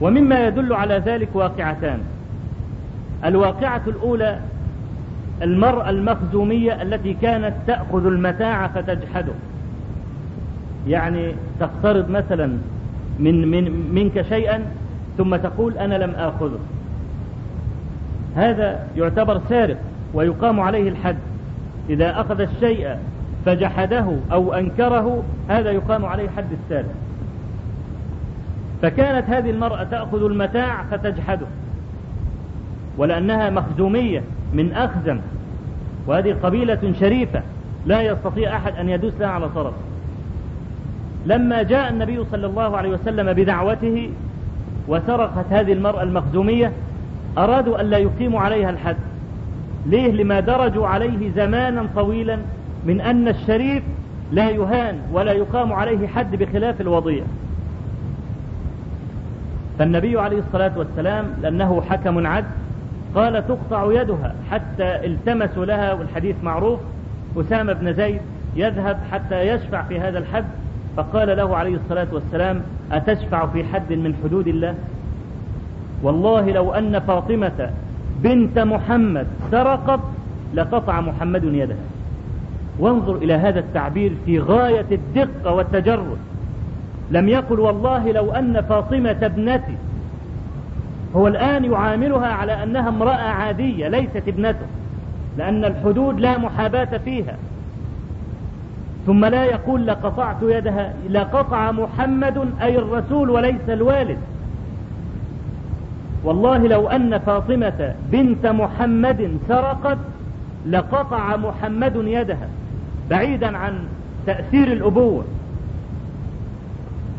ومما يدل على ذلك واقعتان. الواقعة الأولى المرأة المخزومية التي كانت تأخذ المتاع فتجحده. يعني تقترض مثلا من, من منك شيئا ثم تقول أنا لم آخذه. هذا يعتبر سارق ويقام عليه الحد. إذا أخذ الشيء فجحده أو أنكره هذا يقام عليه حد السارق. فكانت هذه المرأة تأخذ المتاع فتجحده. ولأنها مخزومية من أخزم وهذه قبيلة شريفة لا يستطيع أحد أن يدوس لها على طرف. لما جاء النبي صلى الله عليه وسلم بدعوته وسرقت هذه المرأة المخزومية أرادوا أن لا يقيموا عليها الحد. ليه؟ لما درجوا عليه زمانا طويلا من أن الشريف لا يهان ولا يقام عليه حد بخلاف الوضيع. فالنبي عليه الصلاة والسلام لأنه حكم عدل قال تقطع يدها حتى التمسوا لها والحديث معروف. أسامة بن زيد يذهب حتى يشفع في هذا الحد فقال له عليه الصلاة والسلام أتشفع في حد من حدود الله؟ والله لو أن فاطمة بنت محمد سرقت لقطع محمد يدها. وانظر إلى هذا التعبير في غاية الدقة والتجرد. لم يقل والله لو أن فاطمة ابنتي هو الآن يعاملها على أنها امرأة عادية ليست ابنته لأن الحدود لا محاباة فيها. ثم لا يقول لقطعت يدها لقطع محمد أي الرسول وليس الوالد. والله لو أن فاطمة بنت محمد سرقت لقطع محمد يدها بعيدا عن تأثير الأبوة.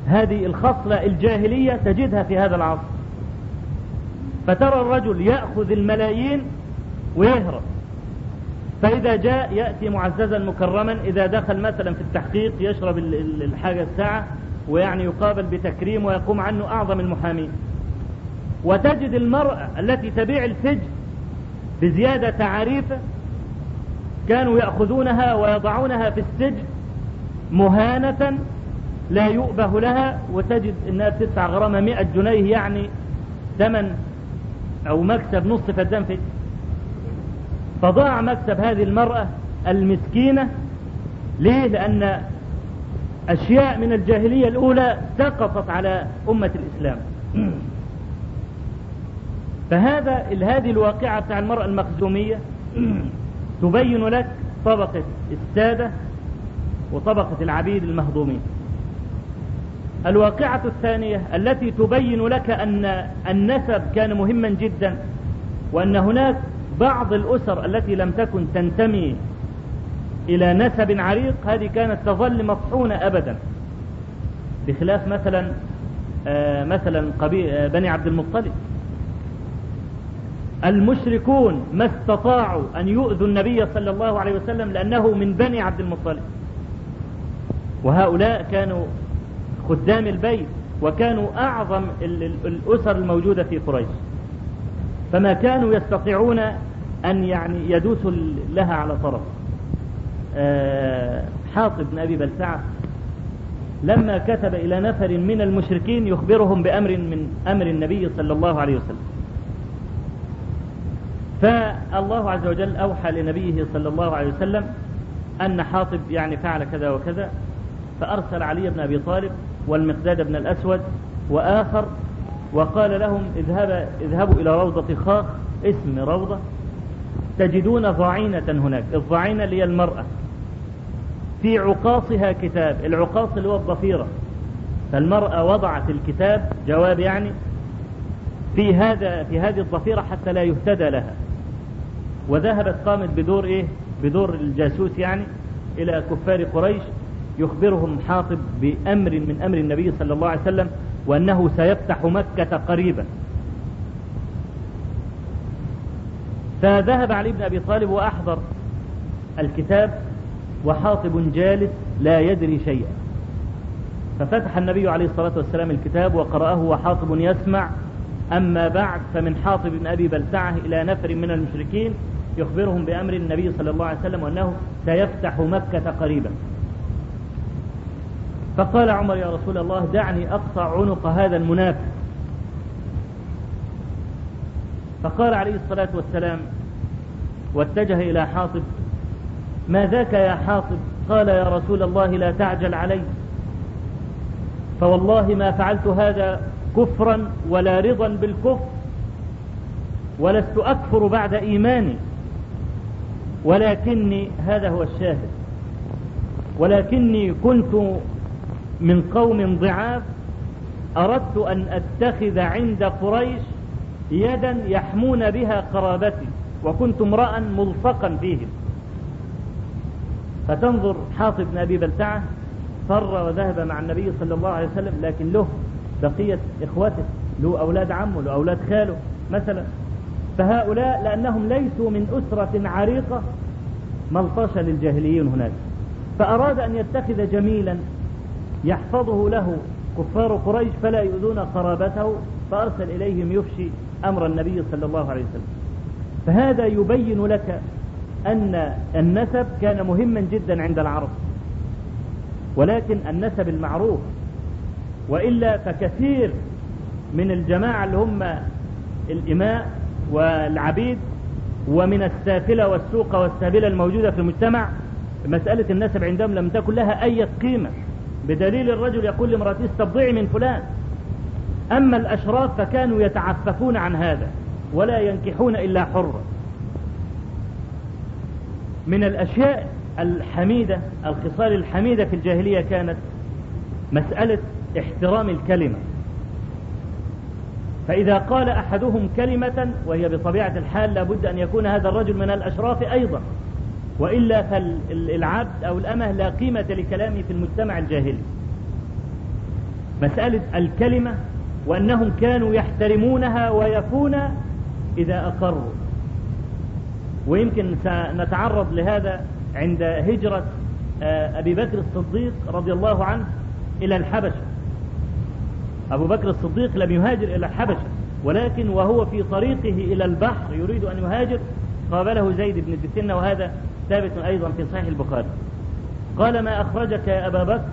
هذه الخصلة الجاهلية تجدها في هذا العصر. فترى الرجل يأخذ الملايين ويهرب. فإذا جاء يأتي معززا مكرما إذا دخل مثلا في التحقيق يشرب الحاجة الساعة ويعني يقابل بتكريم ويقوم عنه أعظم المحامين. وتجد المرأة التي تبيع السجن بزيادة تعاريفه كانوا يأخذونها ويضعونها في السجن مهانة لا يؤبه لها وتجد إنها بتدفع غرامة 100 جنيه يعني ثمن أو مكسب نص فدان في فضاع مكسب هذه المرأة المسكينة. ليه؟ لأن أشياء من الجاهلية الأولى سقطت على أمة الإسلام. فهذا هذه الواقعة بتاع المرأة المخزومية تبين لك طبقة السادة وطبقة العبيد المهضومين. الواقعة الثانية التي تبين لك أن النسب كان مهما جدا وأن هناك بعض الأسر التي لم تكن تنتمي إلى نسب عريق هذه كانت تظل مطحونة أبدا. بخلاف مثلا آه مثلا آه بني عبد المطلب. المشركون ما استطاعوا أن يؤذوا النبي صلى الله عليه وسلم لأنه من بني عبد المطلب. وهؤلاء كانوا خدام البيت وكانوا أعظم الأسر الموجودة في قريش. فما كانوا يستطيعون أن يعني يدوسوا لها على طرف. حاطب بن أبي بلسعة لما كتب إلى نفر من المشركين يخبرهم بأمر من أمر النبي صلى الله عليه وسلم. فالله عز وجل أوحى لنبيه صلى الله عليه وسلم أن حاطب يعني فعل كذا وكذا فأرسل علي بن أبي طالب والمقداد بن الأسود وآخر وقال لهم اذهب اذهبوا إلى روضة خاخ اسم روضة. تجدون ضعينة هناك الضعينة اللي هي المرأة. في عقاصها كتاب العقاص اللي هو الضفيرة. فالمرأة وضعت الكتاب جواب يعني في هذا في هذه الضفيرة حتى لا يهتدى لها. وذهبت قامت بدور إيه؟ بدور الجاسوس يعني إلى كفار قريش. يخبرهم حاطب بأمر من أمر النبي صلى الله عليه وسلم وأنه سيفتح مكة قريبا. فذهب علي بن أبي طالب وأحضر الكتاب وحاطب جالس لا يدري شيئا. ففتح النبي عليه الصلاة والسلام الكتاب وقرأه وحاطب يسمع. أما بعد فمن حاطب بن أبي بلتعة إلى نفر من المشركين يخبرهم بأمر النبي صلى الله عليه وسلم وأنه سيفتح مكة قريبا. فقال عمر يا رسول الله دعني أقطع عنق هذا المنافق فقال عليه الصلاة والسلام واتجه إلى حاطب ما ذاك يا حاطب؟ قال يا رسول الله لا تعجل علي. فوالله ما فعلت هذا كفرا ولا رضا بالكفر ولست أكفر بعد إيماني ولكني هذا هو الشاهد. ولكني كنت من قوم ضعاف أردت أن أتخذ عند قريش يدا يحمون بها قرابتي وكنت امرأ ملصقا فيهم. فتنظر حاطب بن أبي بلتعة فر وذهب مع النبي صلى الله عليه وسلم لكن له بقية إخوته له أولاد عمه له أولاد خاله مثلا. فهؤلاء لأنهم ليسوا من أسرة عريقة ملطشة للجاهليين هناك. فأراد أن يتخذ جميلا يحفظه له كفار قريش فلا يؤذون قرابته فأرسل إليهم يفشي أمر النبي صلى الله عليه وسلم. فهذا يبين لك أن النسب كان مهما جدا عند العرب. ولكن النسب المعروف وإلا فكثير من الجماعة اللي هم الإماء والعبيد ومن السافلة والسوق والسابلة الموجودة في المجتمع مسألة النسب عندهم لم تكن لها أي قيمة. بدليل الرجل يقول لامرأته استبضعي من فلان. أما الأشراف فكانوا يتعففون عن هذا ولا ينكحون إلا حرا من الأشياء الحميدة الخصال الحميدة في الجاهلية كانت مسألة احترام الكلمة. فإذا قال أحدهم كلمة وهي بطبيعة الحال لابد أن يكون هذا الرجل من الأشراف أيضا. وإلا فالعبد أو الأمة لا قيمة لكلامه في المجتمع الجاهلي. مسألة الكلمة وأنهم كانوا يحترمونها ويفون إذا أقروا. ويمكن سنتعرض لهذا عند هجرة أبي بكر الصديق رضي الله عنه إلى الحبشة. أبو بكر الصديق لم يهاجر إلى الحبشة ولكن وهو في طريقه إلى البحر يريد أن يهاجر قابله زيد بن الدسنة وهذا ثابت أيضا في صحيح البخاري. قال ما أخرجك يا أبا بكر؟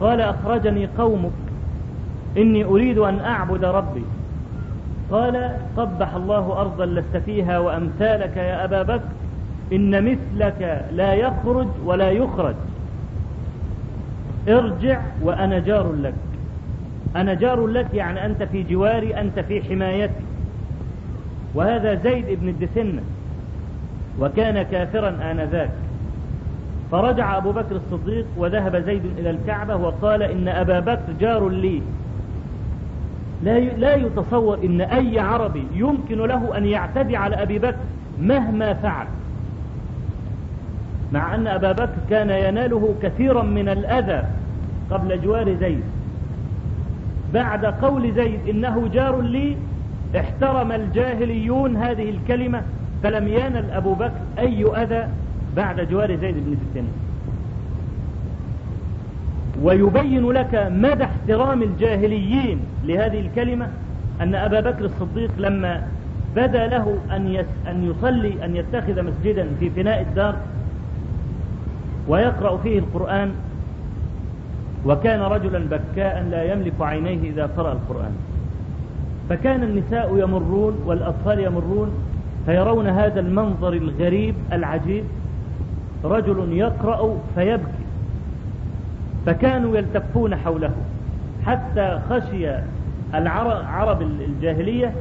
قال أخرجني قومك إني أريد أن أعبد ربي. قال قبح الله أرضا لست فيها وأمثالك يا أبا بكر إن مثلك لا يخرج ولا يخرج. ارجع وأنا جار لك. أنا جار لك يعني أنت في جواري أنت في حمايتي. وهذا زيد بن الدسنة. وكان كافرا آنذاك. فرجع أبو بكر الصديق وذهب زيد إلى الكعبة وقال إن أبا بكر جار لي. لا لا يتصور إن أي عربي يمكن له أن يعتدي على أبي بكر مهما فعل. مع أن أبا بكر كان يناله كثيرا من الأذى قبل جوار زيد. بعد قول زيد إنه جار لي احترم الجاهليون هذه الكلمة فلم ينل أبو بكر أي أذى بعد جوار زيد بن السن ويبين لك مدى احترام الجاهليين لهذه الكلمة أن أبا بكر الصديق لما بدا له أن أن يصلي أن يتخذ مسجدا في فناء الدار ويقرأ فيه القرآن وكان رجلا بكاء لا يملك عينيه إذا قرأ القرآن. فكان النساء يمرون والأطفال يمرون فيرون هذا المنظر الغريب العجيب رجل يقرأ فيبكي فكانوا يلتفون حوله حتى خشي العرب الجاهلية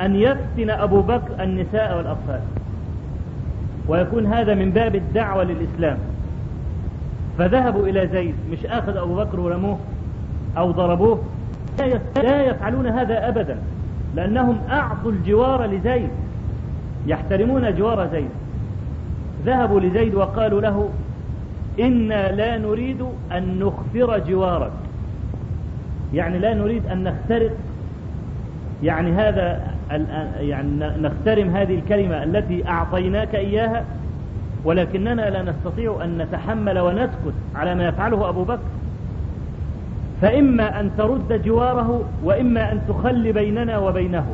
أن يفتن أبو بكر النساء والأطفال. ويكون هذا من باب الدعوة للإسلام. فذهبوا إلى زيد مش أخذ أبو بكر ورموه أو ضربوه؟ لا يفعلون هذا أبدا لأنهم أعطوا الجوار لزيد. يحترمون جوار زيد. ذهبوا لزيد وقالوا له إنا لا نريد أن نخفر جوارك. يعني لا نريد أن نخترق يعني هذا يعني نخترم هذه الكلمة التي أعطيناك إياها ولكننا لا نستطيع أن نتحمل ونسكت على ما يفعله أبو بكر. فإما أن ترد جواره وإما أن تخلي بيننا وبينه.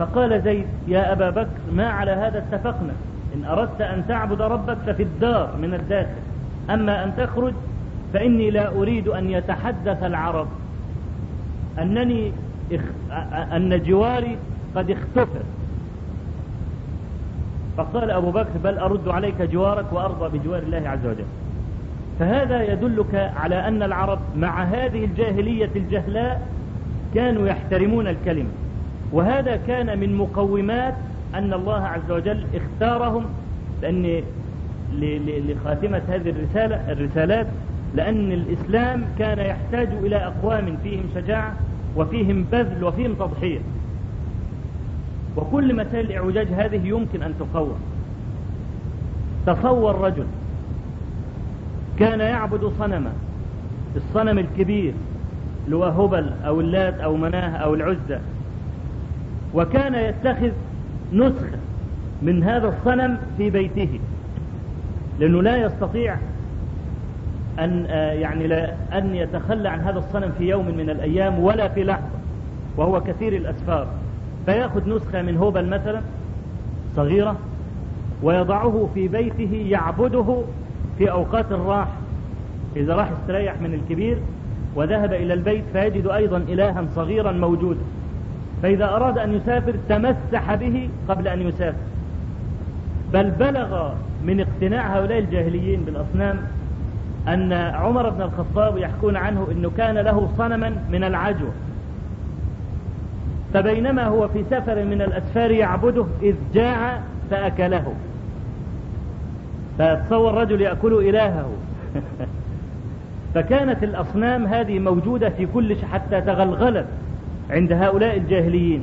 فقال زيد يا أبا بكر ما على هذا اتفقنا. إن أردت أن تعبد ربك ففي الدار من الداخل. أما أن تخرج فإني لا أريد أن يتحدث العرب. أنني. أن جواري قد اختفر فقال أبو بكر بل أرد عليك جوارك وأرضى بجوار الله عز وجل. فهذا يدلك على أن العرب مع هذه الجاهلية الجهلاء كانوا يحترمون الكلمة. وهذا كان من مقومات أن الله عز وجل اختارهم لأن لخاتمة هذه الرسالة الرسالات لأن الإسلام كان يحتاج إلى أقوام فيهم شجاعة وفيهم بذل وفيهم تضحية. وكل مسائل الإعوجاج هذه يمكن أن تقوم. تصور رجل كان يعبد صنما الصنم الكبير اللي هو هبل أو اللات أو مناة أو العزة. وكان يتخذ نسخة من هذا الصنم في بيته لأنه لا يستطيع أن يعني لا أن يتخلى عن هذا الصنم في يوم من الأيام ولا في لحظة وهو كثير الأسفار. فيأخذ نسخة من هوبل مثلا صغيرة ويضعه في بيته يعبده في أوقات الراحة. إذا راح استريح من الكبير وذهب إلى البيت فيجد أيضا إلها صغيرا موجودا. فإذا أراد أن يسافر تمسح به قبل أن يسافر. بل بلغ من اقتناع هؤلاء الجاهليين بالأصنام أن عمر بن الخطاب يحكون عنه أنه كان له صنما من العجوة. فبينما هو في سفر من الأسفار يعبده إذ جاع فأكله. فتصور رجل يأكل إلهه. فكانت الأصنام هذه موجودة في كل شيء حتى تغلغلت. عند هؤلاء الجاهليين.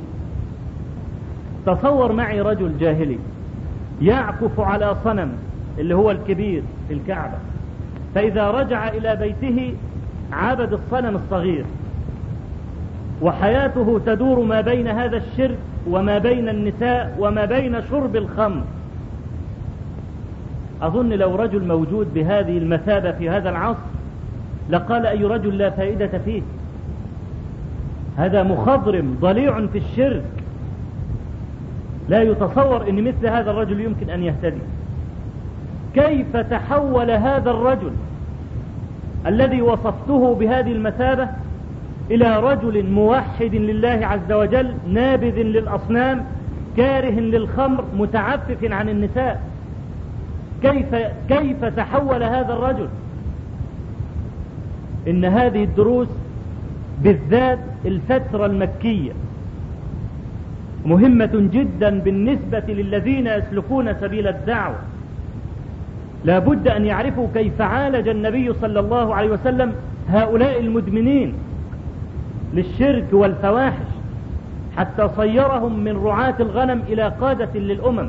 تصور معي رجل جاهلي يعكف على صنم اللي هو الكبير في الكعبة فإذا رجع إلى بيته عبد الصنم الصغير وحياته تدور ما بين هذا الشرك وما بين النساء وما بين شرب الخمر. أظن لو رجل موجود بهذه المثابة في هذا العصر لقال أي رجل لا فائدة فيه. هذا مخضرم ضليع في الشرك. لا يتصور أن مثل هذا الرجل يمكن أن يهتدي. كيف تحول هذا الرجل الذي وصفته بهذه المثابة إلى رجل موحد لله عز وجل نابذ للأصنام كاره للخمر متعفف عن النساء؟ كيف كيف تحول هذا الرجل؟ إن هذه الدروس بالذات الفترة المكية. مهمة جدا بالنسبة للذين يسلكون سبيل الدعوة. لا بد أن يعرفوا كيف عالج النبي صلى الله عليه وسلم هؤلاء المدمنين للشرك والفواحش حتى صيرهم من رعاة الغنم إلى قادة للأمم.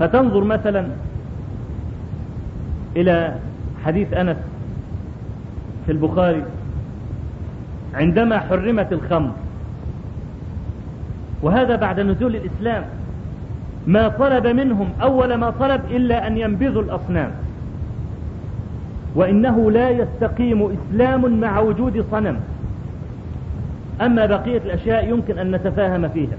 فتنظر مثلا إلى حديث أنس في البخاري عندما حرمت الخمر. وهذا بعد نزول الإسلام. ما طلب منهم أول ما طلب إلا أن ينبذوا الأصنام. وإنه لا يستقيم إسلام مع وجود صنم. أما بقية الأشياء يمكن أن نتفاهم فيها.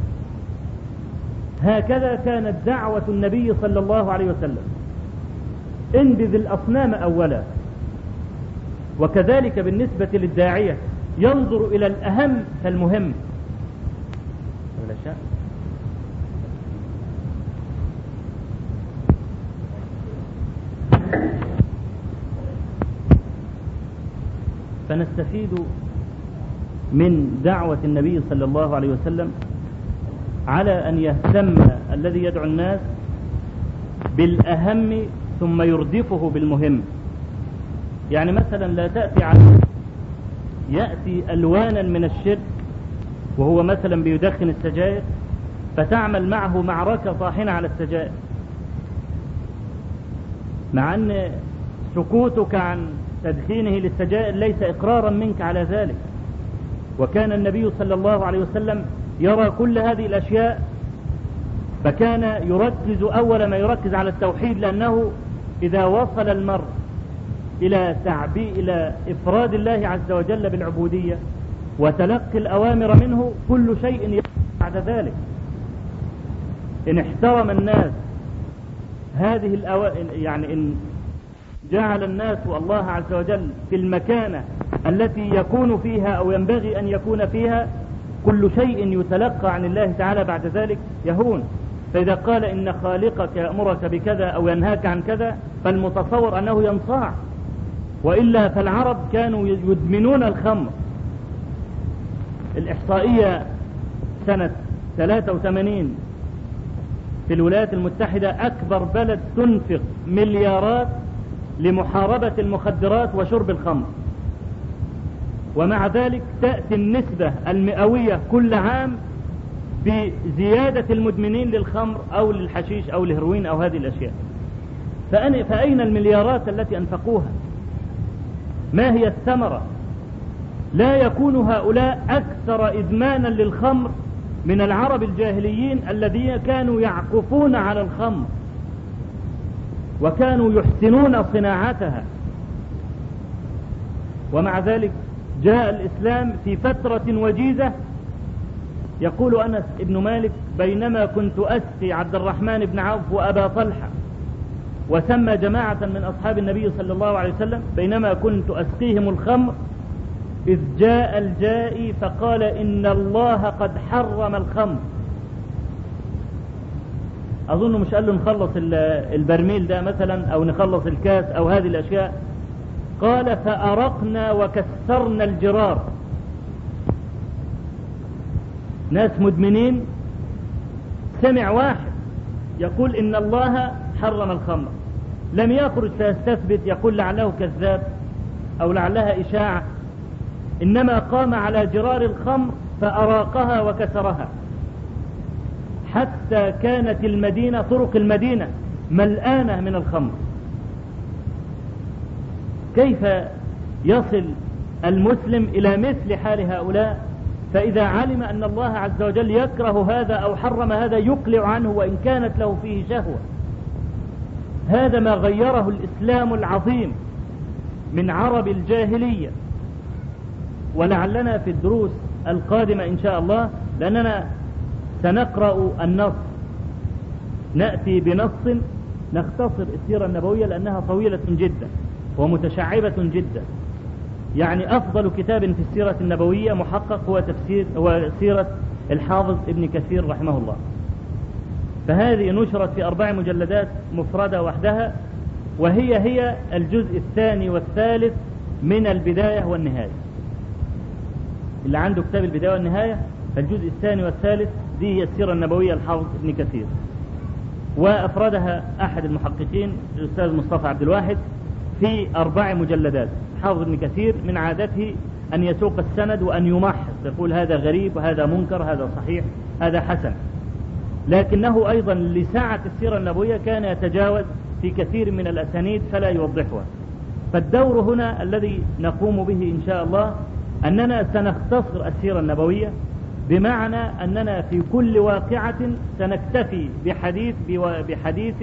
هكذا كانت دعوة النبي صلى الله عليه وسلم. انبذ الأصنام أولا. وكذلك بالنسبة للداعية ينظر إلى الأهم فالمهم. فنستفيد من دعوة النبي صلى الله عليه وسلم على أن يهتم الذي يدعو الناس بالأهم ثم يردفه بالمهم. يعني مثلا لا تأتي على يأتي ألوانا من الشرك وهو مثلا بيدخن السجائر فتعمل معه معركة طاحنة على السجائر مع أن سكوتك عن تدخينه للسجائر ليس إقرارا منك على ذلك. وكان النبي صلى الله عليه وسلم يرى كل هذه الأشياء فكان يركز أول ما يركز على التوحيد لأنه إذا وصل المرء إلى تعبي إلى إفراد الله عز وجل بالعبودية وتلقي الأوامر منه كل شيء بعد ذلك. إن احترم الناس هذه الأو... يعني إن جعل الناس الله عز وجل في المكانة التي يكون فيها أو ينبغي أن يكون فيها كل شيء يتلقى عن الله تعالى بعد ذلك يهون. فإذا قال إن خالقك يأمرك بكذا أو ينهاك عن كذا فالمتصور أنه ينصاع. وإلا فالعرب كانوا يدمنون الخمر. الإحصائية سنة 83 في الولايات المتحدة أكبر بلد تنفق مليارات لمحاربة المخدرات وشرب الخمر. ومع ذلك تأتي النسبة المئوية كل عام بزيادة المدمنين للخمر أو للحشيش أو الهروين أو هذه الأشياء. فأين المليارات التي أنفقوها؟ ما هي الثمرة؟ لا يكون هؤلاء أكثر إدمانا للخمر من العرب الجاهليين الذين كانوا يعكفون على الخمر وكانوا يحسنون صناعتها. ومع ذلك جاء الإسلام في فترة وجيزة. يقول أنس بن مالك بينما كنت أسقي عبد الرحمن بن عوف وأبا طلحة وسمى جماعة من أصحاب النبي صلى الله عليه وسلم بينما كنت أسقيهم الخمر إذ جاء الجائي فقال إن الله قد حرم الخمر. أظن مش قال له نخلص البرميل ده مثلا أو نخلص الكاس أو هذه الأشياء. قال فأرقنا وكسرنا الجرار. ناس مدمنين. سمع واحد يقول إن الله حرم الخمر. لم يخرج فيستثبت يقول لعله كذاب أو لعلها إشاعة. إنما قام على جرار الخمر فأراقها وكسرها. حتى كانت المدينة طرق المدينة ملآنة من الخمر. كيف يصل المسلم إلى مثل حال هؤلاء؟ فإذا علم أن الله عز وجل يكره هذا أو حرم هذا يقلع عنه وإن كانت له فيه شهوة. هذا ما غيره الإسلام العظيم من عرب الجاهلية. ولعلنا في الدروس القادمة إن شاء الله لأننا سنقرأ النص. نأتي بنص نختصر السيرة النبوية لأنها طويلة جدا ومتشعبة جدا. يعني أفضل كتاب في السيرة النبوية محقق هو تفسير هو سيرة الحافظ ابن كثير رحمه الله. فهذه نشرت في أربع مجلدات مفردة وحدها وهي هي الجزء الثاني والثالث من البداية والنهاية. اللي عنده كتاب البداية والنهاية فالجزء الثاني والثالث دي هي السيرة النبوية الحافظ ابن كثير. وأفردها أحد المحققين الأستاذ مصطفى عبد الواحد في أربع مجلدات. حافظ ابن كثير من عادته أن يسوق السند وأن يمحص يقول هذا غريب وهذا منكر هذا صحيح هذا حسن. لكنه أيضا لسعة السيرة النبوية كان يتجاوز في كثير من الأسانيد فلا يوضحها. فالدور هنا الذي نقوم به إن شاء الله أننا سنختصر السيرة النبوية بمعنى أننا في كل واقعة سنكتفي بحديث بحديث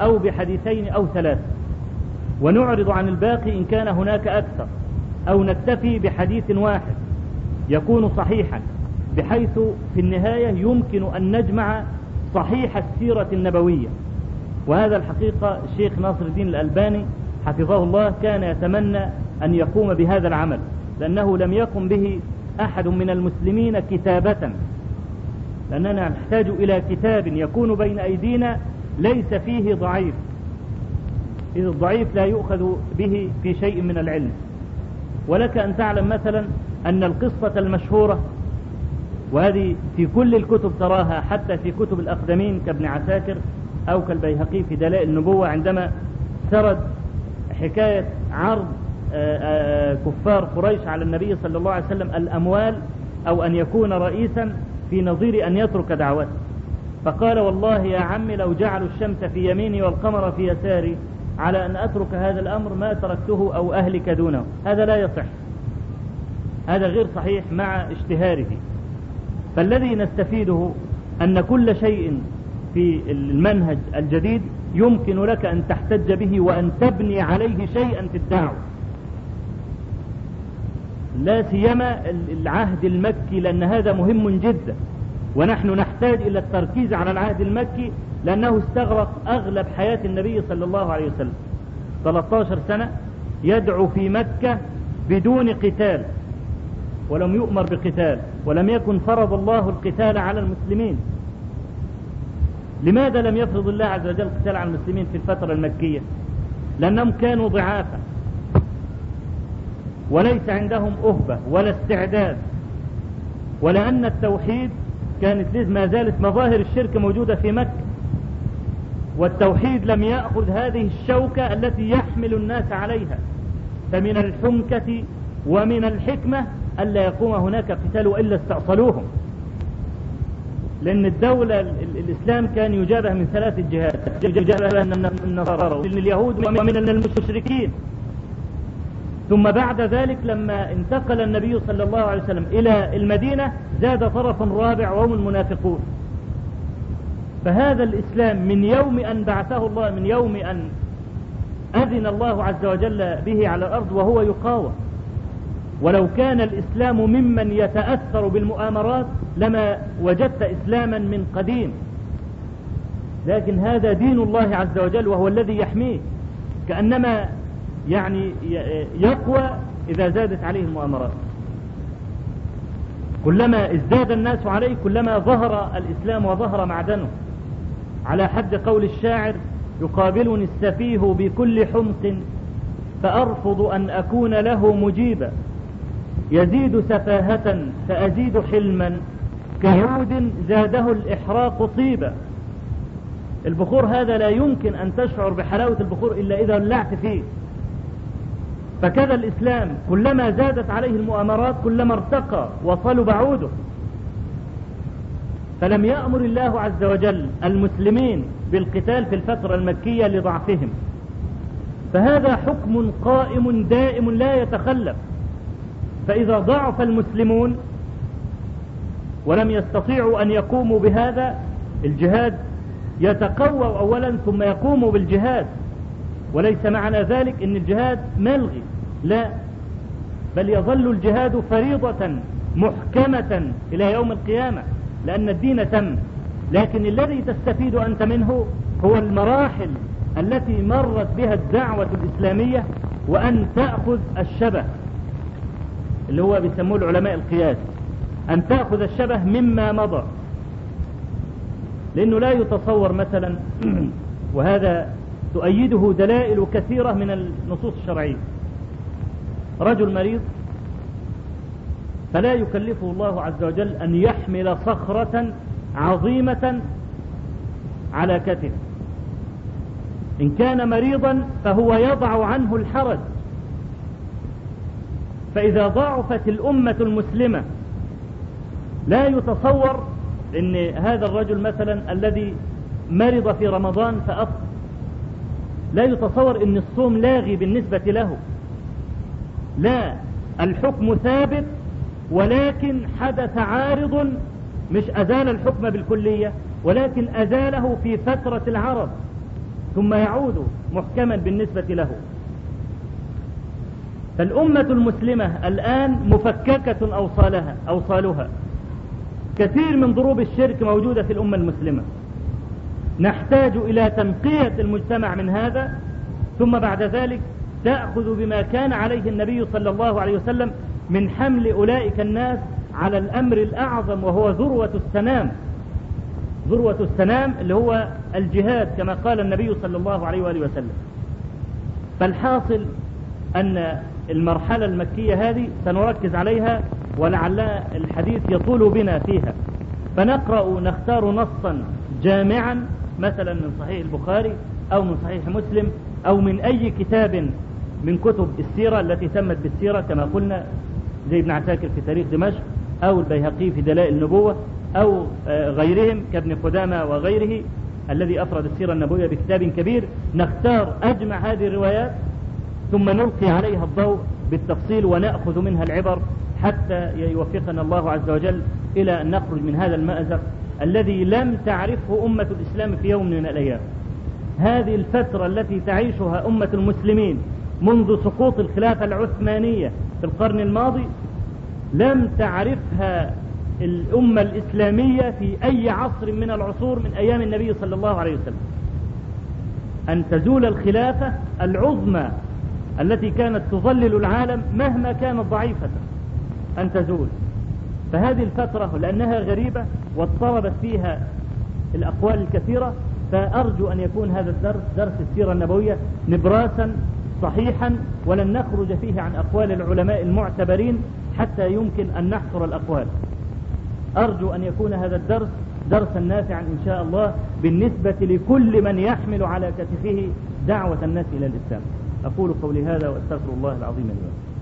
أو بحديثين أو ثلاث. ونعرض عن الباقي إن كان هناك أكثر أو نكتفي بحديث واحد يكون صحيحا. بحيث في النهاية يمكن أن نجمع صحيح السيرة النبوية. وهذا الحقيقة الشيخ ناصر الدين الألباني حفظه الله كان يتمنى أن يقوم بهذا العمل لأنه لم يقم به أحد من المسلمين كتابة. لأننا نحتاج إلى كتاب يكون بين أيدينا ليس فيه ضعيف. إذ الضعيف لا يؤخذ به في شيء من العلم. ولك أن تعلم مثلا أن القصة المشهورة وهذه في كل الكتب تراها حتى في كتب الأقدمين كابن عساكر أو كالبيهقي في دلائل النبوة عندما سرد حكاية عرض آه، آه، كفار قريش على النبي صلى الله عليه وسلم الأموال أو أن يكون رئيسا في نظير أن يترك دعوته. فقال والله يا عم لو جعلوا الشمس في يميني والقمر في يساري على أن أترك هذا الأمر ما تركته أو أهلك دونه. هذا لا يصح. هذا غير صحيح مع اشتهاره. فالذي نستفيده أن كل شيء في المنهج الجديد يمكن لك أن تحتج به وأن تبني عليه شيئا في الدعوة لا سيما العهد المكي لأن هذا مهم جدا. ونحن نحتاج إلى التركيز على العهد المكي لأنه استغرق أغلب حياة النبي صلى الله عليه وسلم. 13 سنة يدعو في مكة بدون قتال. ولم يؤمر بقتال ولم يكن فرض الله القتال على المسلمين. لماذا لم يفرض الله عز وجل القتال على المسلمين في الفترة المكية؟ لأنهم كانوا ضعافا. وليس عندهم أهبة ولا استعداد. ولأن التوحيد كانت ما زالت مظاهر الشرك موجودة في مكة. والتوحيد لم يأخذ هذه الشوكة التي يحمل الناس عليها. فمن الحنكة ومن الحكمة ألا يقوم هناك قتال وإلا استأصلوهم. لأن الدولة الإسلام كان يجابه من ثلاث جهات. يجابه من النصارى ومن اليهود ومن المشركين. ثم بعد ذلك لما انتقل النبي صلى الله عليه وسلم إلى المدينة زاد طرف رابع وهم المنافقون. فهذا الإسلام من يوم أن بعثه الله من يوم أن أذن الله عز وجل به على الأرض وهو يقاوم. ولو كان الإسلام ممن يتأثر بالمؤامرات لما وجدت إسلاما من قديم. لكن هذا دين الله عز وجل وهو الذي يحميه. كأنما يعني يقوى إذا زادت عليه المؤامرات. كلما ازداد الناس عليه كلما ظهر الإسلام وظهر معدنه. على حد قول الشاعر يقابلني السفيه بكل حمق فأرفض أن أكون له مجيبا. يزيد سفاهة فأزيد حلما. كعود زاده الإحراق طيبا. البخور هذا لا يمكن أن تشعر بحلاوة البخور إلا إذا ولعت فيه. فكذا الإسلام كلما زادت عليه المؤامرات كلما ارتقى وصلب عوده فلم يأمر الله عز وجل المسلمين بالقتال في الفترة المكية لضعفهم. فهذا حكم قائم دائم لا يتخلف. فإذا ضعف المسلمون ولم يستطيعوا أن يقوموا بهذا الجهاد يتقوى أولا ثم يقوموا بالجهاد. وليس معنى ذلك أن الجهاد ملغي لا بل يظل الجهاد فريضة محكمة إلى يوم القيامة لأن الدين تم. لكن الذي تستفيد أنت منه هو المراحل التي مرت بها الدعوة الإسلامية وأن تأخذ الشبه. اللي هو بيسموه العلماء القياس أن تأخذ الشبه مما مضى. لأنه لا يتصور مثلا وهذا تؤيده دلائل كثيرة من النصوص الشرعية. رجل مريض فلا يكلفه الله عز وجل أن يحمل صخرة عظيمة على كتفه. إن كان مريضا فهو يضع عنه الحرج. فإذا ضعفت الأمة المسلمة لا يتصور أن هذا الرجل مثلا الذي مرض في رمضان فأفضل لا يتصور أن الصوم لاغي بالنسبة له. لا الحكم ثابت ولكن حدث عارض مش أزال الحكم بالكلية ولكن أزاله في فترة العرض ثم يعود محكما بالنسبة له. فالأمة المسلمة الآن مفككة أوصالها أوصالها. كثير من ضروب الشرك موجودة في الأمة المسلمة. نحتاج إلى تنقية المجتمع من هذا ثم بعد ذلك تأخذ بما كان عليه النبي صلى الله عليه وسلم من حمل أولئك الناس على الأمر الأعظم وهو ذروة السنام. ذروة السنام اللي هو الجهاد كما قال النبي صلى الله عليه وآله وسلم. فالحاصل أن المرحلة المكية هذه سنركز عليها ولعل الحديث يطول بنا فيها. فنقرأ نختار نصا جامعا مثلا من صحيح البخاري أو من صحيح مسلم أو من أي كتاب من كتب السيرة التي تمت بالسيرة كما قلنا زي ابن عساكر في تاريخ دمشق أو البيهقي في دلائل النبوة أو غيرهم كابن قدامة وغيره الذي أفرد السيرة النبوية بكتاب كبير. نختار أجمع هذه الروايات ثم نلقي عليها الضوء بالتفصيل ونأخذ منها العبر حتى يوفقنا الله عز وجل إلى أن نخرج من هذا المأزق الذي لم تعرفه أمة الإسلام في يوم من الأيام. هذه الفترة التي تعيشها أمة المسلمين منذ سقوط الخلافة العثمانية في القرن الماضي لم تعرفها الأمة الإسلامية في أي عصر من العصور من أيام النبي صلى الله عليه وسلم. أن تزول الخلافة العظمى التي كانت تظلل العالم مهما كانت ضعيفة أن تزول. فهذه الفترة لأنها غريبة واضطربت فيها الأقوال الكثيرة فأرجو أن يكون هذا الدرس درس السيرة النبوية نبراسا صحيحا ولن نخرج فيه عن أقوال العلماء المعتبرين حتى يمكن أن نحصر الأقوال. أرجو أن يكون هذا الدرس درسا نافعا إن شاء الله بالنسبة لكل من يحمل على كتفه دعوة الناس إلى الإسلام. أقول قولي هذا وأستغفر الله العظيم لي